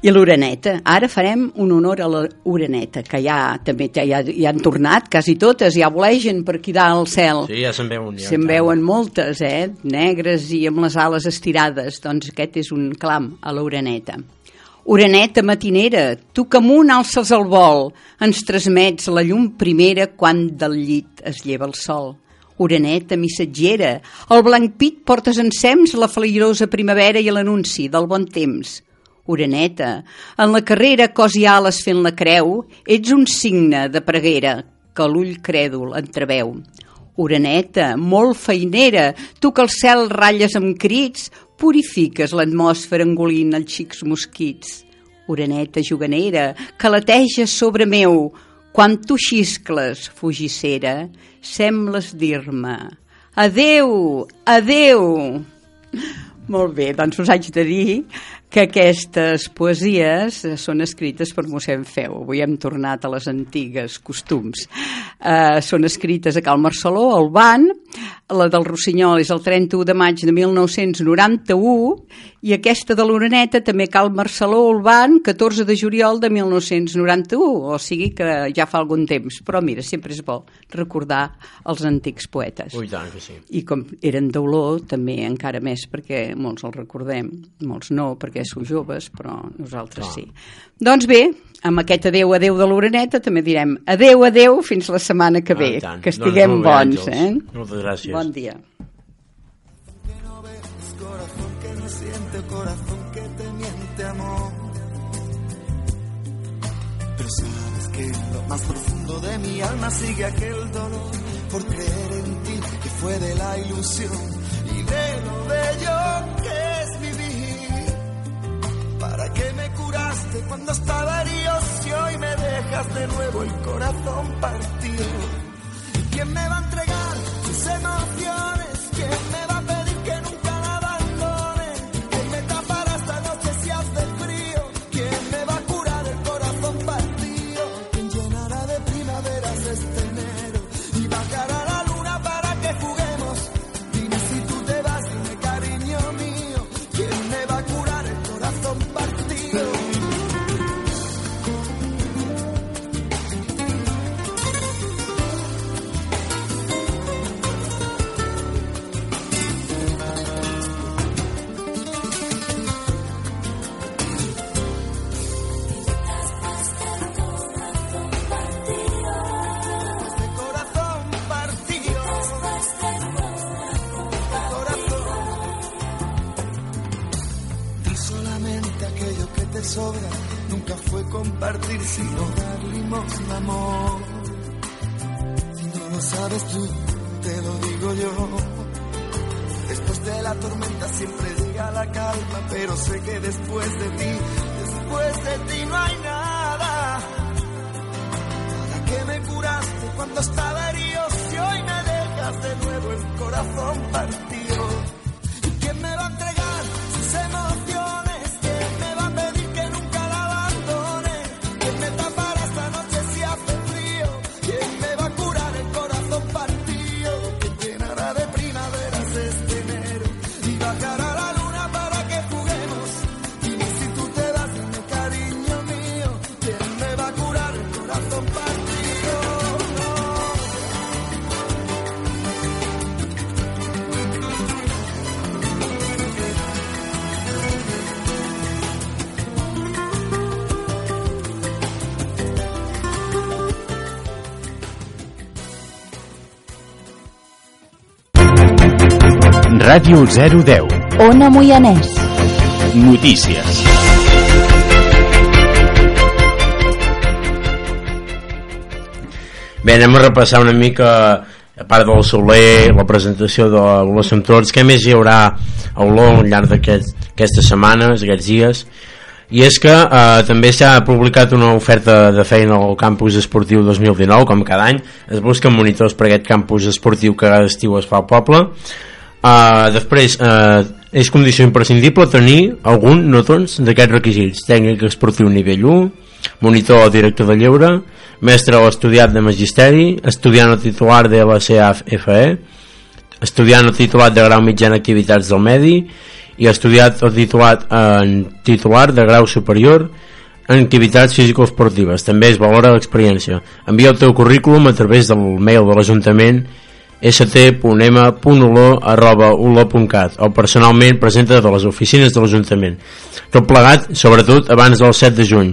I l'oreneta. Ara farem un honor a l'oreneta, que ja també ja, ja, han tornat, quasi totes, ja volegen per aquí dalt al cel. Sí, ja se'n veuen. Ja, Se'n veuen moltes, eh? Negres i amb les ales estirades. Doncs aquest és un clam a l'oreneta. Oreneta matinera, tu que amunt alces el vol, ens transmets la llum primera quan del llit es lleva el sol. Oreneta missatgera, el blanc pit portes ensems la felirosa primavera i l'anunci del bon temps. Oreneta, en la carrera cos i ales fent la creu, ets un signe de preguera que l'ull crèdol entreveu. Oreneta, molt feinera, tu que el cel ratlles amb crits, purifiques l'atmosfera engolint els xics mosquits. Oreneta juganera, que lateges sobre meu, quan tu xiscles, fugissera, sembles dir-me Adeu, adeu! Molt bé, doncs us haig de dir que aquestes poesies eh, són escrites per mossèn Feu. Avui hem tornat a les antigues costums. Uh, són escrites a Cal Marceló, al Ban, la del Rossinyol és el 31 de maig de 1991 i aquesta de l'Oreneta també Cal Marceló, al Ban, 14 de juliol de 1991, o sigui que ja fa algun temps. Però mira, sempre és bo recordar els antics poetes. Ui, tant que sí. I com eren d'olor, també encara més, perquè molts els recordem, molts no, perquè sou joves, però nosaltres Clar. sí. Doncs bé, amb aquest adeu, adeu de l'Oreneta, també direm adeu, adeu, fins la setmana que Ah, ve. tant. que Doncs estiguem bé, bons, Àngels. eh? Moltes gràcies. Bon dia. corazón que no siente, corazón que te miente amor. Pero sabes que en lo más profundo de mi alma sigue aquel dolor por creer en ti que fue de la ilusión y de lo bello que es vivir. ¿Para qué me curaste cuando estaba herido si hoy me dejas de nuevo el corazón partido? ¿Quién me va a entregar emociones? ¿Quién me nunca fue compartir, sino dar limosna, amor. No lo sabes tú, te lo digo yo. Después de la tormenta siempre llega la calma, pero sé que después de ti, después de ti no hay Ràdio 010. Ona Moianès. Notícies. Bé, anem a repassar una mica a part del Soler, la presentació de les Centrals, què més hi haurà a Olor al llarg d'aquestes aquest, setmanes, aquests dies i és que eh, també s'ha publicat una oferta de feina al campus esportiu 2019, com cada any es busquen monitors per aquest campus esportiu que cada estiu es fa al poble Uh, després, uh, és condició imprescindible tenir algun no doncs, d'aquests requisits. Tècnic esportiu nivell 1 monitor o director de lleure mestre o estudiat de magisteri estudiant o titular de l'CAFE estudiant o titulat de grau mitjà en activitats del medi i estudiat o titulat en titular de grau superior en activitats físico-esportives. També es valora l'experiència. Envia el teu currículum a través del mail de l'Ajuntament st.m.olor.cat o personalment presenta de les oficines de l'Ajuntament. Tot plegat, sobretot, abans del 7 de juny.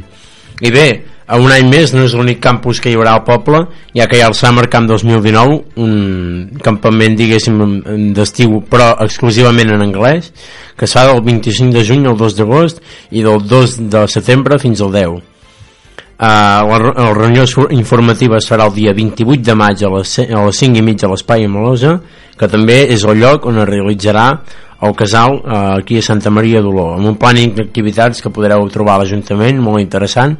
I bé, a un any més no és l'únic campus que hi haurà al poble, ja que hi ha el Summer Camp 2019, un campament, diguéssim, d'estiu, però exclusivament en anglès, que es fa del 25 de juny al 2 d'agost i del 2 de setembre fins al 10. Uh, la, la reunió informativa es farà el dia 28 de maig a les, a les 5 i mitja a l'Espai Amalosa que també és el lloc on es realitzarà el casal uh, aquí a Santa Maria d'Oló amb un plànic d'activitats que podreu trobar a l'Ajuntament molt interessant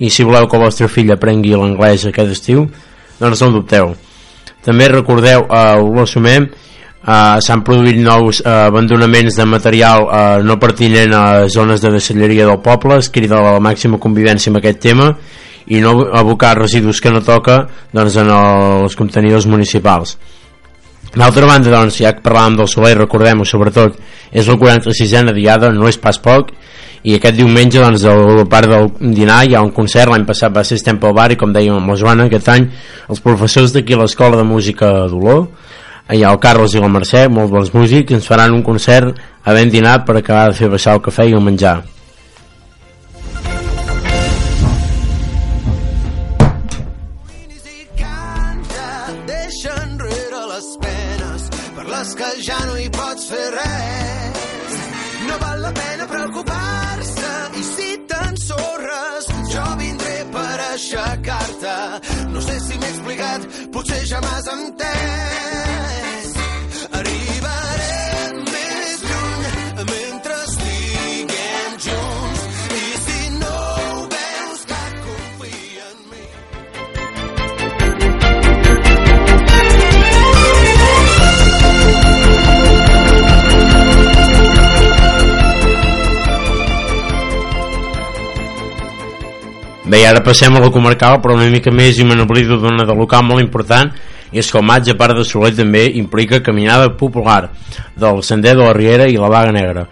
i si voleu que el vostre fill aprengui l'anglès aquest estiu doncs no dubteu. També recordeu a uh, Olor Sumem Uh, s'han produït nous uh, abandonaments de material uh, no pertinent a zones de deixalleria del poble. Es crida la màxima convivència amb aquest tema i no abocar residus que no toca doncs, en els contenidors municipals. D'altra banda, doncs, ja que parlàvem del Soler, recordem-ho, sobretot, és la 46a diada, no és pas poc, i aquest diumenge, doncs, a part del dinar hi ha un concert, l'any passat va ser Estem pel bar, i com dèiem amb la Joana, aquest any, els professors d'aquí a l'Escola de Música d'Olor, hi ha el Carles i la Mercè, molt bons músics, ens faran un concert havent dinat per acabar de fer baixar el cafè i el menjar. aixecar-te. No sé si m'he explicat, potser ja m'has entès. I ara passem a la comarcal, però una mica més i me d'una de local molt important, i és que el maig, a part de Soler, també implica caminada popular del Sender de la Riera i la Vaga Negra.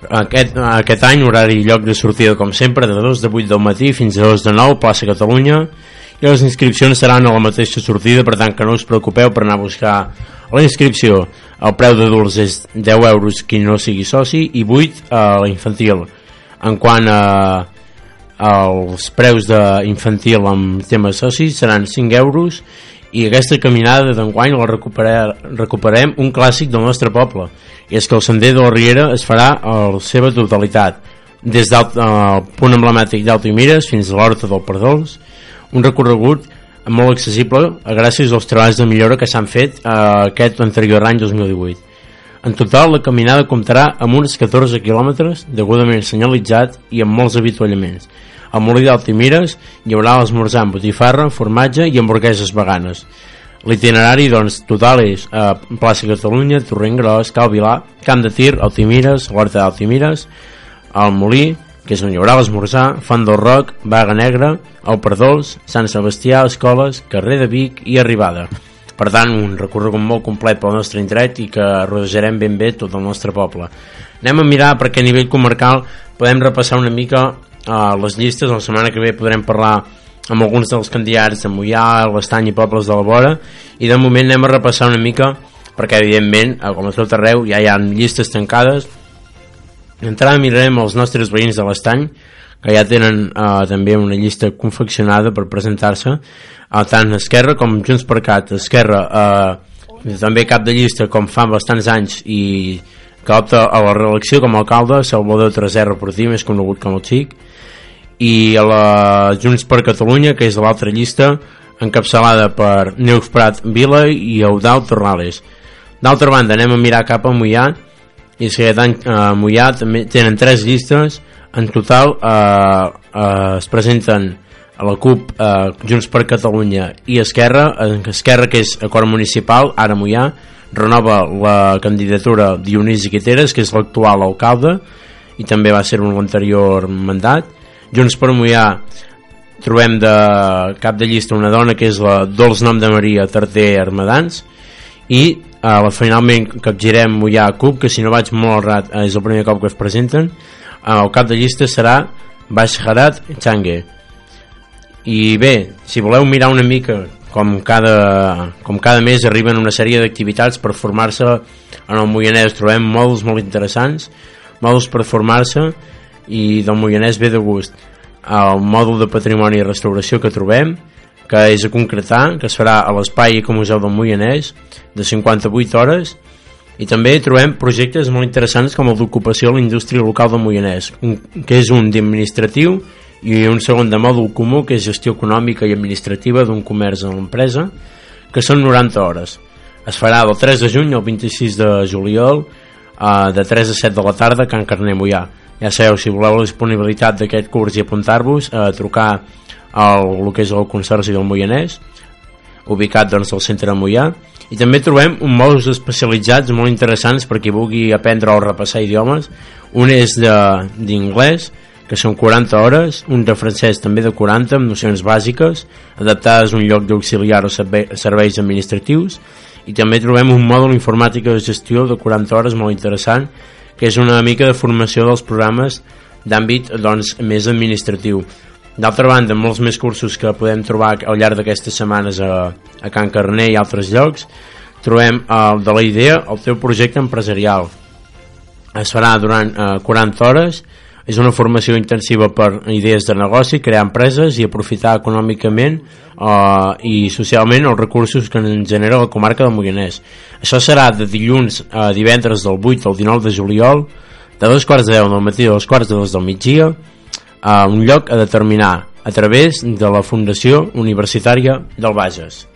Aquest, aquest any, horari i lloc de sortida, com sempre, de 2 de 8 del matí fins a 2 de 9, plaça Catalunya, i les inscripcions seran a la mateixa sortida, per tant que no us preocupeu per anar a buscar la inscripció. El preu d'adults és 10 euros qui no sigui soci i 8 a la infantil. En quant a els preus d'infantil amb tema soci seran 5 euros i aquesta caminada d'enguany la recuperar, recuperem un clàssic del nostre poble i és que el sender de la Riera es farà a la seva totalitat des del punt emblemàtic d'Altimires fins a l'Horta del Perdols, un recorregut molt accessible gràcies als treballs de millora que s'han fet eh, aquest anterior any 2018. En total, la caminada comptarà amb uns 14 quilòmetres degudament senyalitzat i amb molts avituallaments. Al Molí d'Altimires hi haurà l'esmorzar amb botifarra, formatge i hamburgueses veganes. L'itinerari doncs, total és a plaça Catalunya, Torrent Gros, Cal Vilà, Camp de Tir, Altimires, l'Horta d'Altimires, el Molí, que és on hi haurà l'esmorzar, Font del Roc, Vaga Negra, el Perdols, Sant Sebastià, Escoles, carrer de Vic i Arribada. Per tant, un recorregut molt complet pel nostre indret i que rodejarem ben bé tot el nostre poble. Anem a mirar perquè a nivell comarcal podem repassar una mica uh, les llistes, la setmana que ve podrem parlar amb alguns dels candidats de Mollà, l'Estany i pobles de la vora. I de moment anem a repassar una mica perquè evidentment, com a tot arreu ja hi ha llistes tancades. D'entrada mirarem els nostres veïns de l'estany, que ja tenen eh, també una llista confeccionada per presentar-se, eh, tant Esquerra com Junts per Cat. Esquerra, eh, també cap de llista com fa bastants anys i que opta a la reelecció com a alcalde, Salvador Treserra Portí, més conegut com el Xic, i a la Junts per Catalunya, que és l'altra llista, encapçalada per Neus Prat Vila i Eudal Torrales. D'altra banda, anem a mirar cap a Mollà, i Seguetan eh, Mollà també tenen tres llistes en total eh, eh, es presenten a la CUP eh, Junts per Catalunya i Esquerra eh, Esquerra que és acord municipal ara Mollà renova la candidatura Dionís Guiteres que és l'actual alcalde i també va ser un anterior mandat. Junts per Mollà trobem de cap de llista una dona que és la Dols Nom de Maria Tarter Armadans i uh, finalment capgirem Mollà a Cup que si no vaig molt errat uh, és el primer cop que es presenten el cap de llista serà Baix Harat Changue i bé, si voleu mirar una mica com cada, com cada mes arriben una sèrie d'activitats per formar-se en el Moianès trobem mòduls molt interessants mòduls per formar-se i del Moianès ve de gust. El mòdul de patrimoni i restauració que trobem que és a concretar, que es farà a l'Espai Ecomuseu del Moianès de 58 hores i també trobem projectes molt interessants com el d'ocupació a la indústria local del Moianès que és un d'administratiu i un segon de mòdul comú que és gestió econòmica i administrativa d'un comerç a l'empresa que són 90 hores. Es farà del 3 de juny al 26 de juliol eh, de 3 a 7 de la tarda a Can Carner Mollà ja sabeu, si voleu la disponibilitat d'aquest curs i apuntar-vos, a trucar al que és el Consorci del Moianès ubicat doncs al centre de Mollà. I també trobem un mòduls especialitzats molt interessants per qui vulgui aprendre o repassar idiomes. Un és d'inglès que són 40 hores, un de francès també de 40 amb nocions bàsiques adaptades a un lloc d'auxiliar o serveis administratius. I també trobem un mòdul informàtica de gestió de 40 hores molt interessant que és una mica de formació dels programes d'àmbit doncs, més administratiu D'altra banda, molts més cursos que podem trobar al llarg d'aquestes setmanes a, a Can Carner i altres llocs, trobem el de la idea, el teu projecte empresarial. Es farà durant eh, 40 hores, és una formació intensiva per idees de negoci, crear empreses i aprofitar econòmicament eh, i socialment els recursos que ens genera la comarca del Moianès. Això serà de dilluns a divendres del 8 al 19 de juliol, de dos quarts de 10 del matí a dos quarts de dos del migdia, a un lloc a determinar a través de la Fundació Universitària del Bages.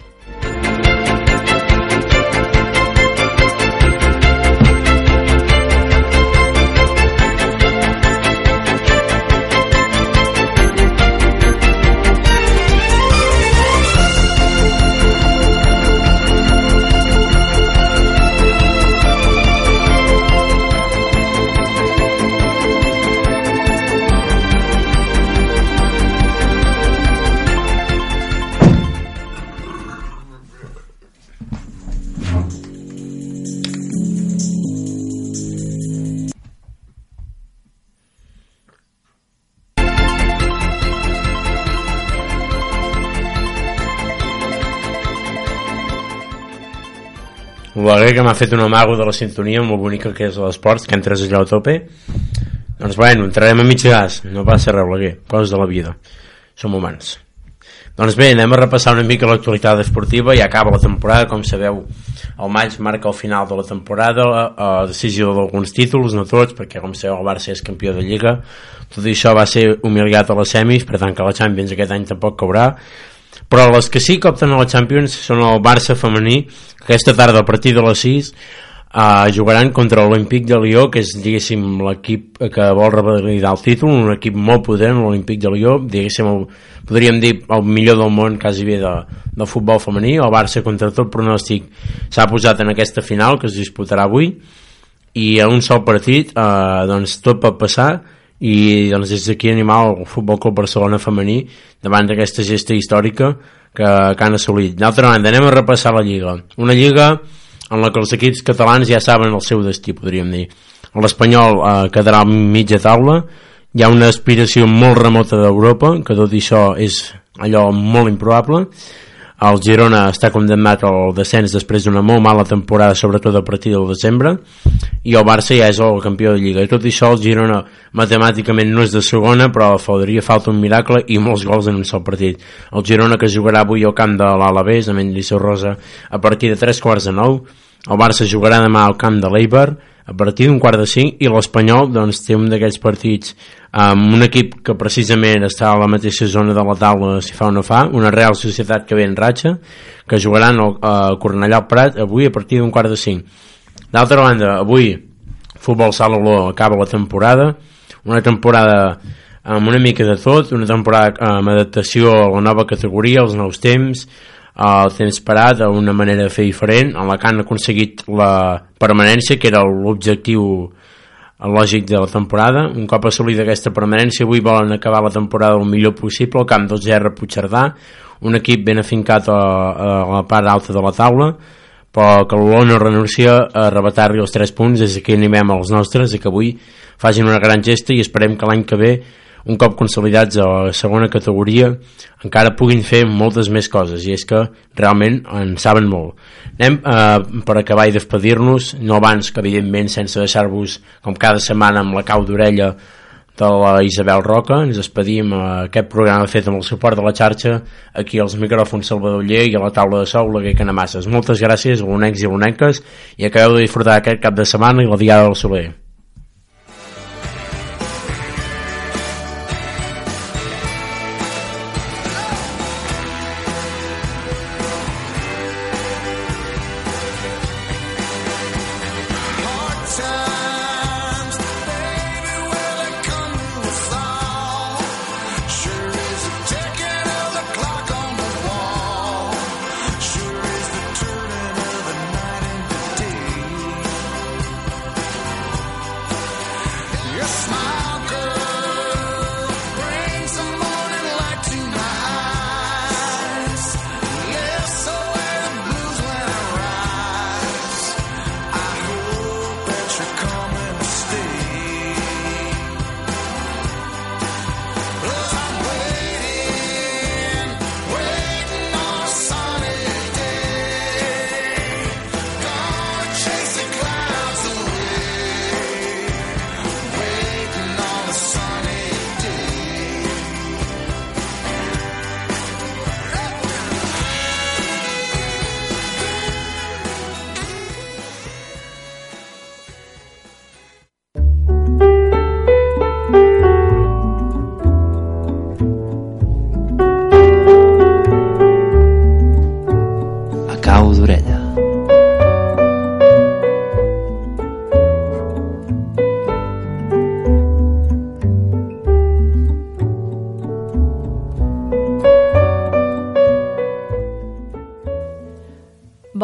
L'Alegre que m'ha fet un amago de la sintonia molt bonica que és l'esports, que entres allò a tope. Doncs bueno, entrarem a mig gas, no passa res, Oleguer, coses de la vida. Som humans. Doncs bé, anem a repassar una mica l'actualitat esportiva, ja acaba la temporada, com sabeu, el maig marca el final de la temporada, a decisió d'alguns títols, no tots, perquè com sabeu el Barça és campió de Lliga, tot això va ser humiliat a les semis, per tant que la Champions aquest any tampoc caurà, però les que sí que opten a la Champions són el Barça femení, que aquesta tarda a partir de les 6 Uh, jugaran contra l'Olímpic de Lió que és diguéssim l'equip que vol revalidar el títol, un equip molt potent l'Olímpic de Lió, diguéssim el, podríem dir el millor del món quasi bé de, del futbol femení, el Barça contra tot pronòstic s'ha posat en aquesta final que es disputarà avui i en un sol partit uh, doncs tot pot passar i doncs des d'aquí animar el Futbol Club Barcelona femení davant d'aquesta gesta històrica que, que han assolit. D'altra banda, anem a repassar la Lliga. Una Lliga en la que els equips catalans ja saben el seu destí, podríem dir. L'Espanyol eh, quedarà a mitja taula, hi ha una aspiració molt remota d'Europa, que tot això és allò molt improbable. El Girona està condemnat al descens després d'una molt mala temporada, sobretot a partir del desembre, i el Barça ja és el campió de Lliga. I tot això el Girona matemàticament no és de segona, però faria falta un miracle i molts gols en un sol partit. El Girona que jugarà avui al camp de l'Alavés, a Mendissó Rosa, a partir de 3 quarts de 9. El Barça jugarà demà al camp de l'Eibar, a partir d'un quart de cinc i l'Espanyol doncs, té un d'aquells partits amb un equip que precisament està a la mateixa zona de la taula si fa o no fa, una Real Societat que ve en ratxa, que jugaran a Cornellà al Prat avui a partir d'un quart de cinc. D'altra banda, avui Futbol Sala Olor acaba la temporada, una temporada amb una mica de tot, una temporada amb adaptació a la nova categoria, als nous temps, el temps parat a una manera de fer diferent. En la que han aconseguit la permanència que era l'objectiu lògic de la temporada. Un cop assolida aquesta permanència avui volen acabar la temporada el millor possible. Al camp del GR Puigcerdà un equip ben afincat a, a la part alta de la taula però que l'Olor no renuncia a arrebatar-li els 3 punts. Des que animem els nostres i que avui facin una gran gesta i esperem que l'any que ve un cop consolidats a la segona categoria encara puguin fer moltes més coses i és que realment en saben molt. Anem eh, per acabar i despedir-nos no abans que evidentment sense deixar-vos com cada setmana amb la cau d'orella de la Isabel Roca ens despedim a aquest programa fet amb el suport de la xarxa aquí als micròfons Salvador Ller i a la taula de sou la Gueca moltes gràcies, bonecs i boneques i acabeu de disfrutar aquest cap de setmana i la Diada del Soler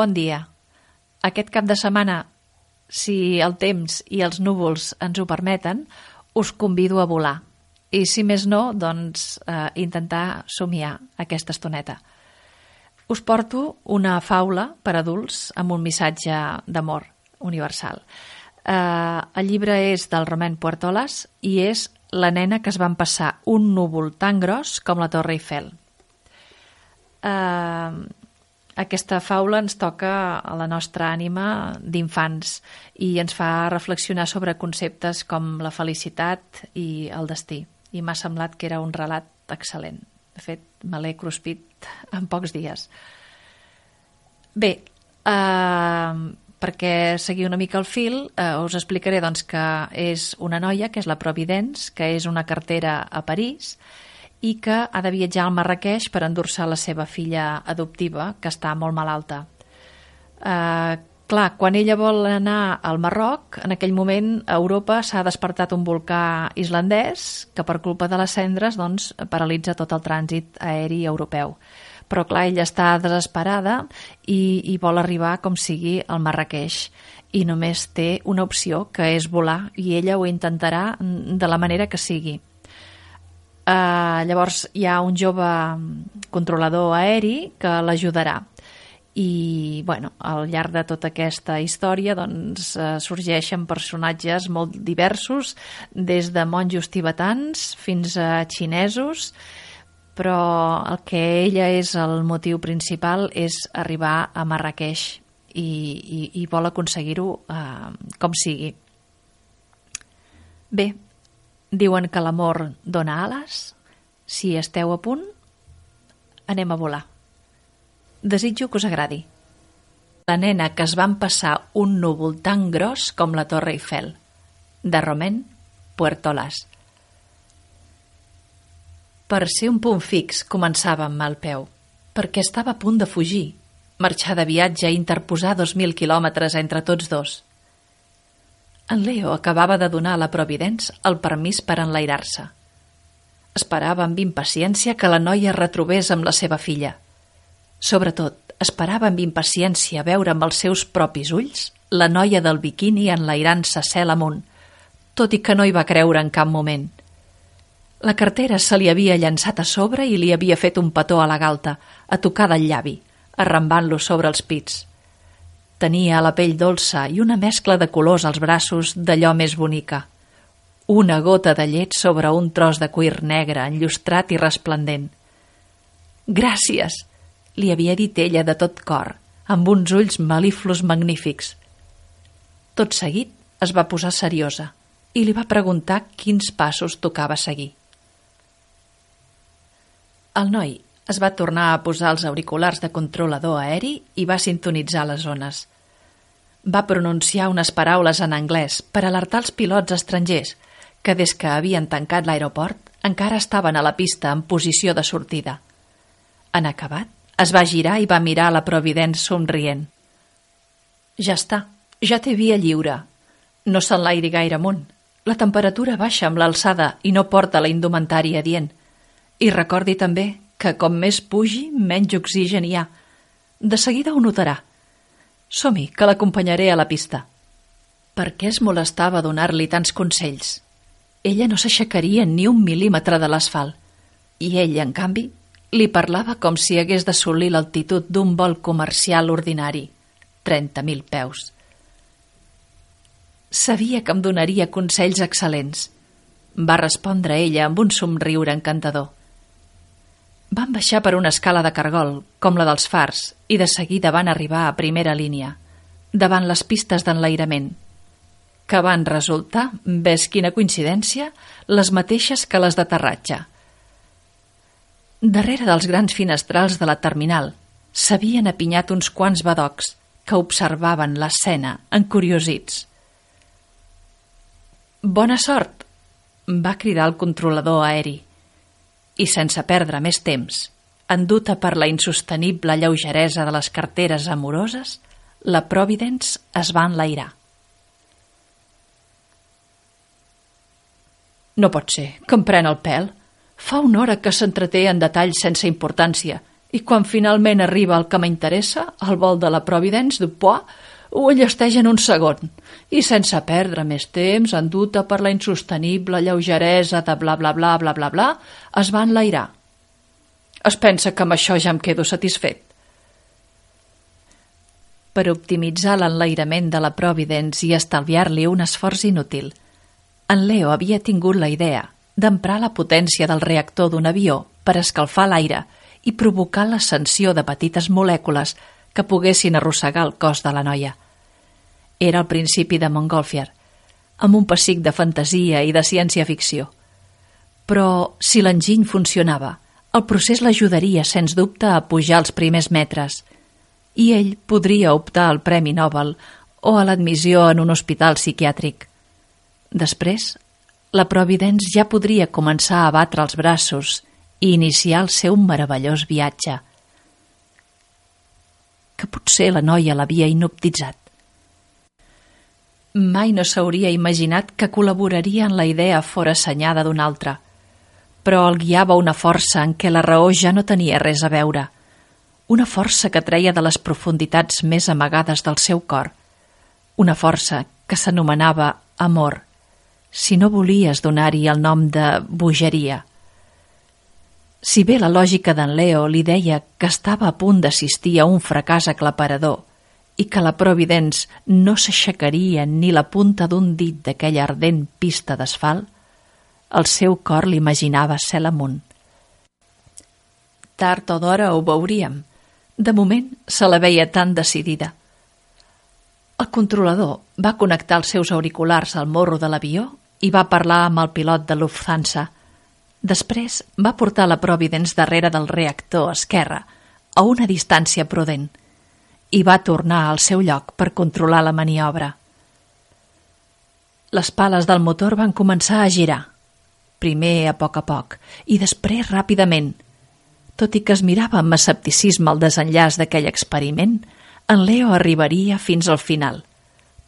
Bon dia. Aquest cap de setmana, si el temps i els núvols ens ho permeten, us convido a volar. I si més no, doncs eh, intentar somiar aquesta estoneta. Us porto una faula per adults amb un missatge d'amor universal. Eh, el llibre és del Romain Puertolas i és la nena que es van passar un núvol tan gros com la Torre Eiffel. Eh, aquesta faula ens toca a la nostra ànima d'infants i ens fa reflexionar sobre conceptes com la felicitat i el destí. I m'ha semblat que era un relat excel·lent. De fet, me l'he cruspit en pocs dies. Bé, eh, perquè seguir una mica el fil, eh, us explicaré doncs, que és una noia, que és la Providence, que és una cartera a París, i que ha de viatjar al Marrakeix per endur-se la seva filla adoptiva, que està molt malalta. Eh, clar, quan ella vol anar al Marroc, en aquell moment a Europa s'ha despertat un volcà islandès que per culpa de les cendres doncs, paralitza tot el trànsit aeri europeu. Però clar, ella està desesperada i, i vol arribar com sigui al Marrakeix i només té una opció, que és volar, i ella ho intentarà de la manera que sigui. Uh, llavors hi ha un jove controlador aeri que l'ajudarà. I bueno, al llarg de tota aquesta història doncs, eh, sorgeixen personatges molt diversos des de monjos tibetans fins a xinesos però el que ella és el motiu principal és arribar a Marrakeix i, i, i vol aconseguir-ho eh, com sigui. Bé, diuen que l'amor dona ales si esteu a punt anem a volar desitjo que us agradi. La nena que es van passar un núvol tan gros com la Torre Eiffel. De Romain, Puerto Las. Per ser un punt fix començava amb mal peu, perquè estava a punt de fugir, marxar de viatge i interposar dos mil quilòmetres entre tots dos. En Leo acabava de donar a la Providence el permís per enlairar-se. Esperava amb impaciència que la noia retrobés amb la seva filla – Sobretot, esperava amb impaciència veure amb els seus propis ulls la noia del biquini enlairant-se cel amunt, tot i que no hi va creure en cap moment. La cartera se li havia llançat a sobre i li havia fet un petó a la galta, a tocar del llavi, arrambant-lo sobre els pits. Tenia la pell dolça i una mescla de colors als braços d'allò més bonica. Una gota de llet sobre un tros de cuir negre, enllustrat i resplendent. Gràcies! li havia dit ella de tot cor, amb uns ulls malíflos magnífics. Tot seguit es va posar seriosa i li va preguntar quins passos tocava seguir. El noi es va tornar a posar els auriculars de controlador aeri i va sintonitzar les zones. Va pronunciar unes paraules en anglès per alertar els pilots estrangers que des que havien tancat l'aeroport encara estaven a la pista en posició de sortida. En acabat, es va girar i va mirar la Providence somrient. Ja està, ja té via lliure. No s'enlairi gaire amunt. La temperatura baixa amb l'alçada i no porta la indumentària dient. I recordi també que com més pugi, menys oxigen hi ha. De seguida ho notarà. Som-hi, que l'acompanyaré a la pista. Per què es molestava donar-li tants consells? Ella no s'aixecaria ni un mil·límetre de l'asfalt. I ell, en canvi, li parlava com si hagués d'assolir l'altitud d'un vol comercial ordinari, 30.000 peus. Sabia que em donaria consells excel·lents. Va respondre ella amb un somriure encantador. Van baixar per una escala de cargol, com la dels fars, i de seguida van arribar a primera línia, davant les pistes d'enlairament, que van resultar, ves quina coincidència, les mateixes que les d'aterratge – Darrere dels grans finestrals de la terminal s'havien apinyat uns quants badocs que observaven l'escena encuriosits. Bona sort! va cridar el controlador aeri i sense perdre més temps, enduta per la insostenible lleugeresa de les carteres amoroses, la Providence es va enlairar. No pot ser, que em pren el pèl, Fa una hora que s'entreté en detalls sense importància i quan finalment arriba el que m'interessa, el vol de la Providence du Poix, ho allesteix en un segon i sense perdre més temps, enduta per la insostenible lleugeresa de bla bla bla bla bla bla, es va enlairar. Es pensa que amb això ja em quedo satisfet. Per optimitzar l'enlairament de la Providence i estalviar-li un esforç inútil, en Leo havia tingut la idea d'emprar la potència del reactor d'un avió per escalfar l'aire i provocar l'ascensió de petites molècules que poguessin arrossegar el cos de la noia. Era el principi de Montgolfier, amb un pessic de fantasia i de ciència-ficció. Però, si l'enginy funcionava, El procés l'ajudaria, sens dubte, a pujar els primers metres i ell podria optar al Premi Nobel o a l'admissió en un hospital psiquiàtric. Després, la Providence ja podria començar a batre els braços i iniciar el seu meravellós viatge. Que potser la noia l'havia inoptitzat. Mai no s'hauria imaginat que col·laboraria en la idea fora assenyada d'un altre, però el guiava una força en què la raó ja no tenia res a veure, una força que treia de les profunditats més amagades del seu cor, una força que s'anomenava amor, si no volies donar-hi el nom de bogeria. Si bé la lògica d'en Leo li deia que estava a punt d'assistir a un fracàs aclaparador i que la Providence no s'aixecaria ni la punta d'un dit d'aquella ardent pista d'asfalt, el seu cor l'imaginava cel amunt. Tard o d'hora ho veuríem. De moment se la veia tan decidida. El controlador va connectar els seus auriculars al morro de l'avió i va parlar amb el pilot de Lufthansa. Després va portar la Providence darrere del reactor esquerre, a una distància prudent, i va tornar al seu lloc per controlar la maniobra. Les pales del motor van començar a girar, primer a poc a poc i després ràpidament. Tot i que es mirava amb escepticisme el desenllaç d'aquell experiment, en Leo arribaria fins al final.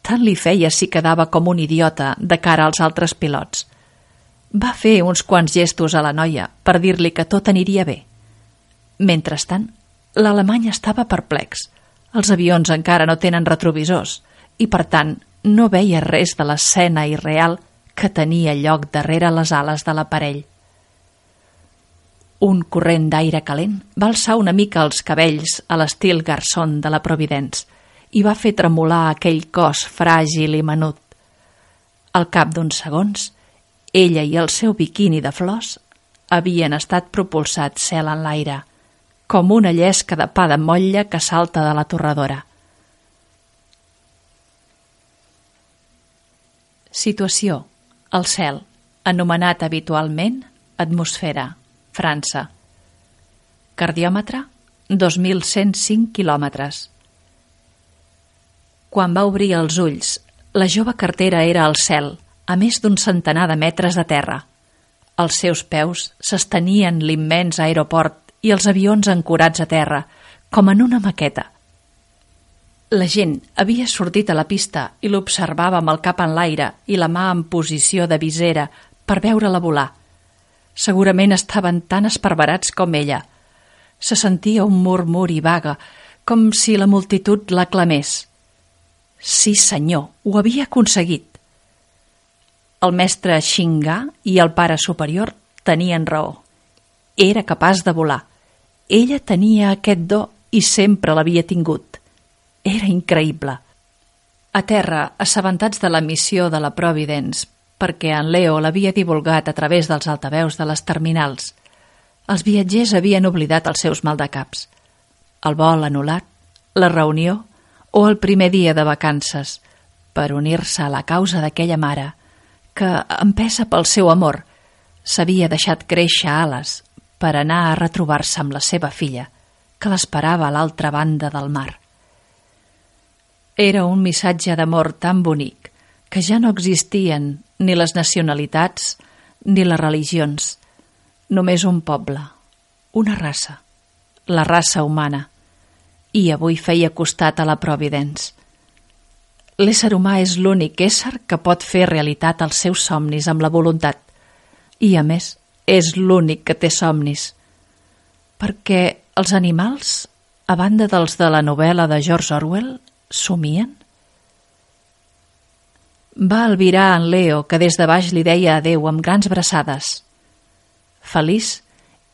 Tant li feia si quedava com un idiota de cara als altres pilots. Va fer uns quants gestos a la noia per dir-li que tot aniria bé. Mentrestant, l'alemany estava perplex. Els avions encara no tenen retrovisors i, per tant, no veia res de l'escena irreal que tenia lloc darrere les ales de l'aparell. Un corrent d'aire calent va alçar una mica els cabells a l'estil garçon de la Providence i va fer tremolar aquell cos fràgil i menut. Al cap d'uns segons, ella i el seu biquini de flors havien estat propulsats cel en l'aire, com una llesca de pa de motlla que salta de la torradora. Situació. El cel, anomenat habitualment atmosfera, França. Cardiòmetre, 2.105 quilòmetres. Quan va obrir els ulls, la jove cartera era al cel, a més d'un centenar de metres de terra. Els seus peus s'estenien l'immens aeroport i els avions ancorats a terra, com en una maqueta. La gent havia sortit a la pista i l'observava amb el cap en l'aire i la mà en posició de visera per veure-la volar. Segurament estaven tan esparverats com ella. Se sentia un murmuri vaga, com si la multitud l'aclamés. Sí, senyor, ho havia aconseguit. El mestre Xingà i el pare superior tenien raó. Era capaç de volar. Ella tenia aquest do i sempre l'havia tingut. Era increïble. A terra, assabentats de la missió de la Providence, perquè en Leo l'havia divulgat a través dels altaveus de les terminals, els viatgers havien oblidat els seus maldecaps. El vol anul·lat, la reunió o el primer dia de vacances per unir-se a la causa d'aquella mare que, empesa pel seu amor, s'havia deixat créixer ales per anar a retrobar-se amb la seva filla, que l'esperava a l'altra banda del mar. Era un missatge d'amor tan bonic que ja no existien ni les nacionalitats ni les religions, només un poble, una raça, la raça humana, i avui feia costat a la Providence. L'ésser humà és l'únic ésser que pot fer realitat els seus somnis amb la voluntat i, a més, és l'únic que té somnis. Perquè els animals, a banda dels de la novel·la de George Orwell, somien? Va albirar en Leo, que des de baix li deia adeu amb grans braçades. Feliç,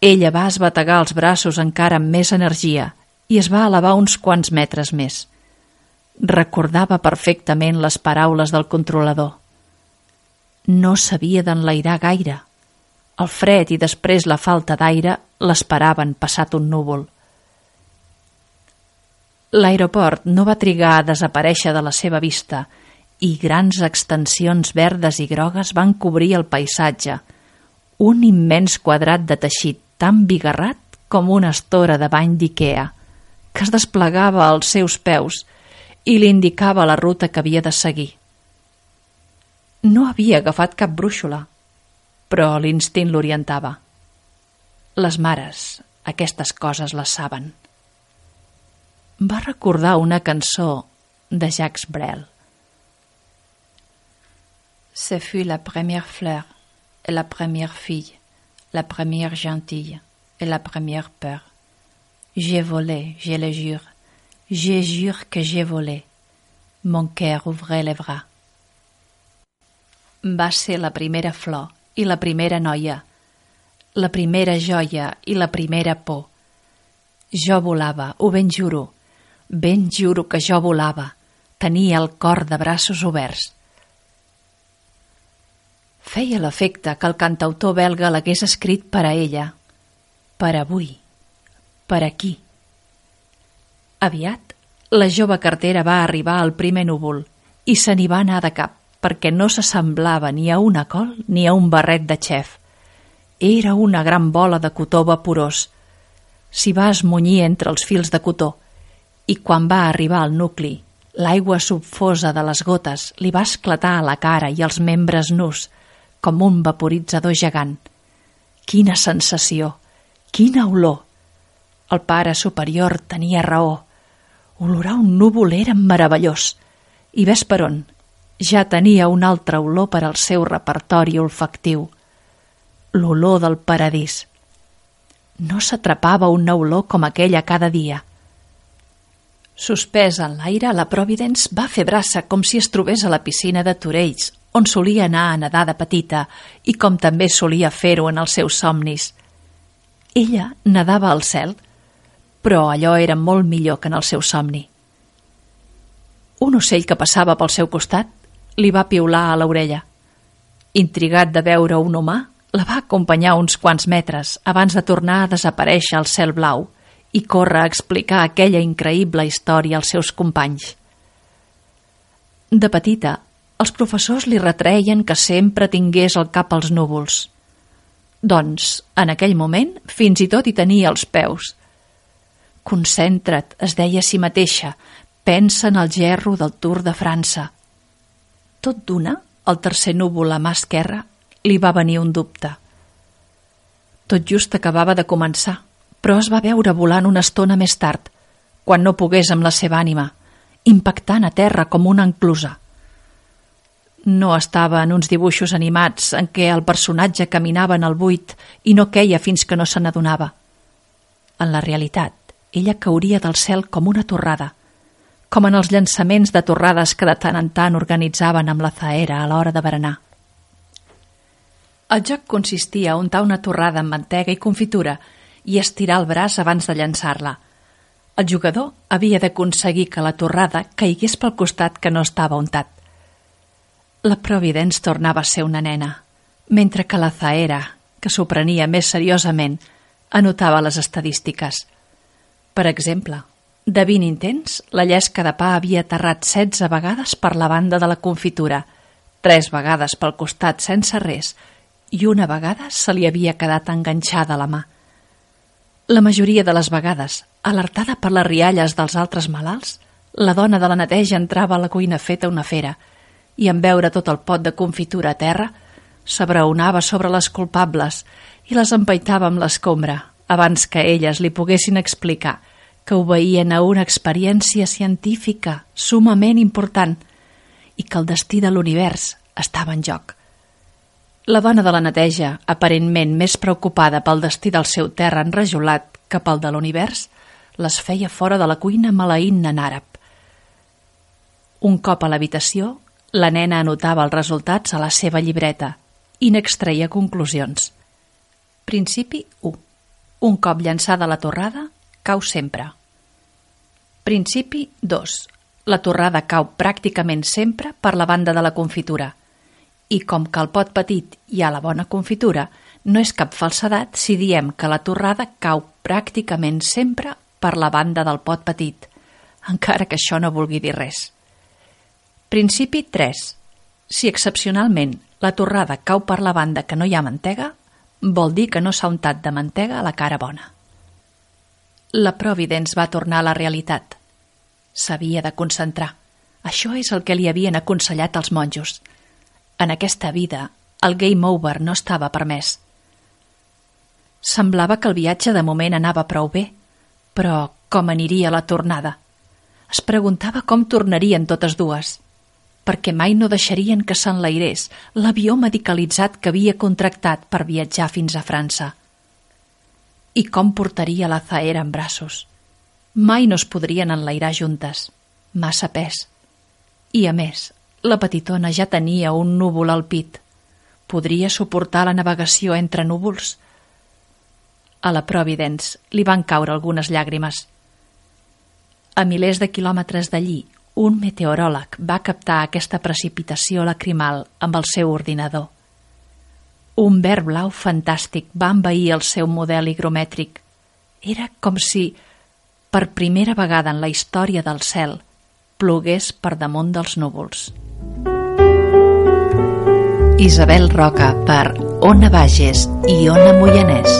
ella va esbategar els braços encara amb més energia i es va elevar uns quants metres més. Recordava perfectament les paraules del controlador. No s'havia d'enlairar gaire. El fred i després la falta d'aire l'esperaven passat un núvol. L'aeroport no va trigar a desaparèixer de la seva vista i grans extensions verdes i grogues van cobrir el paisatge, un immens quadrat de teixit tan bigarrat com una estora de bany d'Ikea, que es desplegava als seus peus i li indicava la ruta que havia de seguir. No havia agafat cap brúixola, però l'instint l'orientava. Les mares, aquestes coses les saben. Va recordar una cançó de Jacques Brel. Ce fut la première fleur et la première fille, la première gentille et la première peur. J'ai volé, je le jure, je jure que j'ai volé. Mon cœur ouvrait les bras. Va ser la primera flor i la primera noia, la primera joia i la primera por. Jo volava, ho ben juro, ben juro que jo volava, tenia el cor de braços oberts. Feia l'efecte que el cantautor belga l'hagués escrit per a ella, per avui, per aquí. Aviat, la jove cartera va arribar al primer núvol i se n'hi va anar de cap perquè no s'assemblava ni a una col ni a un barret de xef. Era una gran bola de cotó vaporós. S'hi va esmunyir entre els fils de cotó i quan va arribar al nucli, l'aigua subfosa de les gotes li va esclatar a la cara i als membres nus, com un vaporitzador gegant. Quina sensació! Quina olor! El pare superior tenia raó. Olorar un núvol era meravellós. I ves per on, ja tenia una altra olor per al seu repertori olfactiu. L'olor del paradís. No s'atrapava una olor com aquella cada dia. Suspesa en l'aire, la Providence va fer braça com si es trobés a la piscina de Torells, on solia anar a nedar de petita i com també solia fer-ho en els seus somnis. Ella nedava al cel, però allò era molt millor que en el seu somni. Un ocell que passava pel seu costat li va piular a l'orella. Intrigat de veure un humà, la va acompanyar uns quants metres abans de tornar a desaparèixer al cel blau i córrer a explicar aquella increïble història als seus companys. De petita, els professors li retreien que sempre tingués el cap als núvols. Doncs, en aquell moment, fins i tot hi tenia els peus. Concentra't, es deia a si mateixa, pensa en el gerro del Tour de França. Tot d'una, el tercer núvol a mà esquerra, li va venir un dubte. Tot just acabava de començar, però es va veure volant una estona més tard, quan no pogués amb la seva ànima, impactant a terra com una enclusa. No estava en uns dibuixos animats en què el personatge caminava en el buit i no queia fins que no se n'adonava. En la realitat, ella cauria del cel com una torrada, com en els llançaments de torrades que de tant en tant organitzaven amb la zaera a l'hora de berenar. El joc consistia a untar una torrada amb mantega i confitura i estirar el braç abans de llançar-la. El jugador havia d'aconseguir que la torrada caigués pel costat que no estava untat. La Providence tornava a ser una nena, mentre que la Zaera, que s'ho prenia més seriosament, anotava les estadístiques. Per exemple, de 20 intents, la llesca de pa havia aterrat 16 vegades per la banda de la confitura, 3 vegades pel costat sense res i una vegada se li havia quedat enganxada la mà. La majoria de les vegades, alertada per les rialles dels altres malalts, la dona de la neteja entrava a la cuina feta una fera i en veure tot el pot de confitura a terra, s'abraonava sobre les culpables i les empaitava amb l'escombra abans que elles li poguessin explicar que obeïen a una experiència científica sumament important i que el destí de l'univers estava en joc. La dona de la neteja, aparentment més preocupada pel destí del seu terra enrajolat que pel de l'univers, les feia fora de la cuina maleint en àrab. Un cop a l'habitació, la nena anotava els resultats a la seva llibreta i n'extreia conclusions. Principi 1. Un cop llançada la torrada, cau sempre. Principi 2. La torrada cau pràcticament sempre per la banda de la confitura. I com que al pot petit hi ha la bona confitura, no és cap falsedat si diem que la torrada cau pràcticament sempre per la banda del pot petit, encara que això no vulgui dir res. Principi 3. Si excepcionalment la torrada cau per la banda que no hi ha mantega, vol dir que no s'ha untat de mantega a la cara bona. La Providence va tornar a la realitat. S'havia de concentrar. Això és el que li havien aconsellat els monjos. En aquesta vida, el game over no estava permès. Semblava que el viatge de moment anava prou bé, però com aniria la tornada? Es preguntava com tornarien totes dues, perquè mai no deixarien que s'enlairés l'avió medicalitzat que havia contractat per viatjar fins a França. I com portaria la Zaera en braços? Mai no es podrien enlairar juntes. Massa pes. I, a més, la petitona ja tenia un núvol al pit. Podria suportar la navegació entre núvols? A la Providence li van caure algunes llàgrimes. A milers de quilòmetres d'allí, un meteoròleg va captar aquesta precipitació lacrimal amb el seu ordinador. Un verd blau fantàstic va envair el seu model higromètric. Era com si, per primera vegada en la història del cel, plogués per damunt dels núvols. Isabel Roca per Ona Bages i Ona Moianès.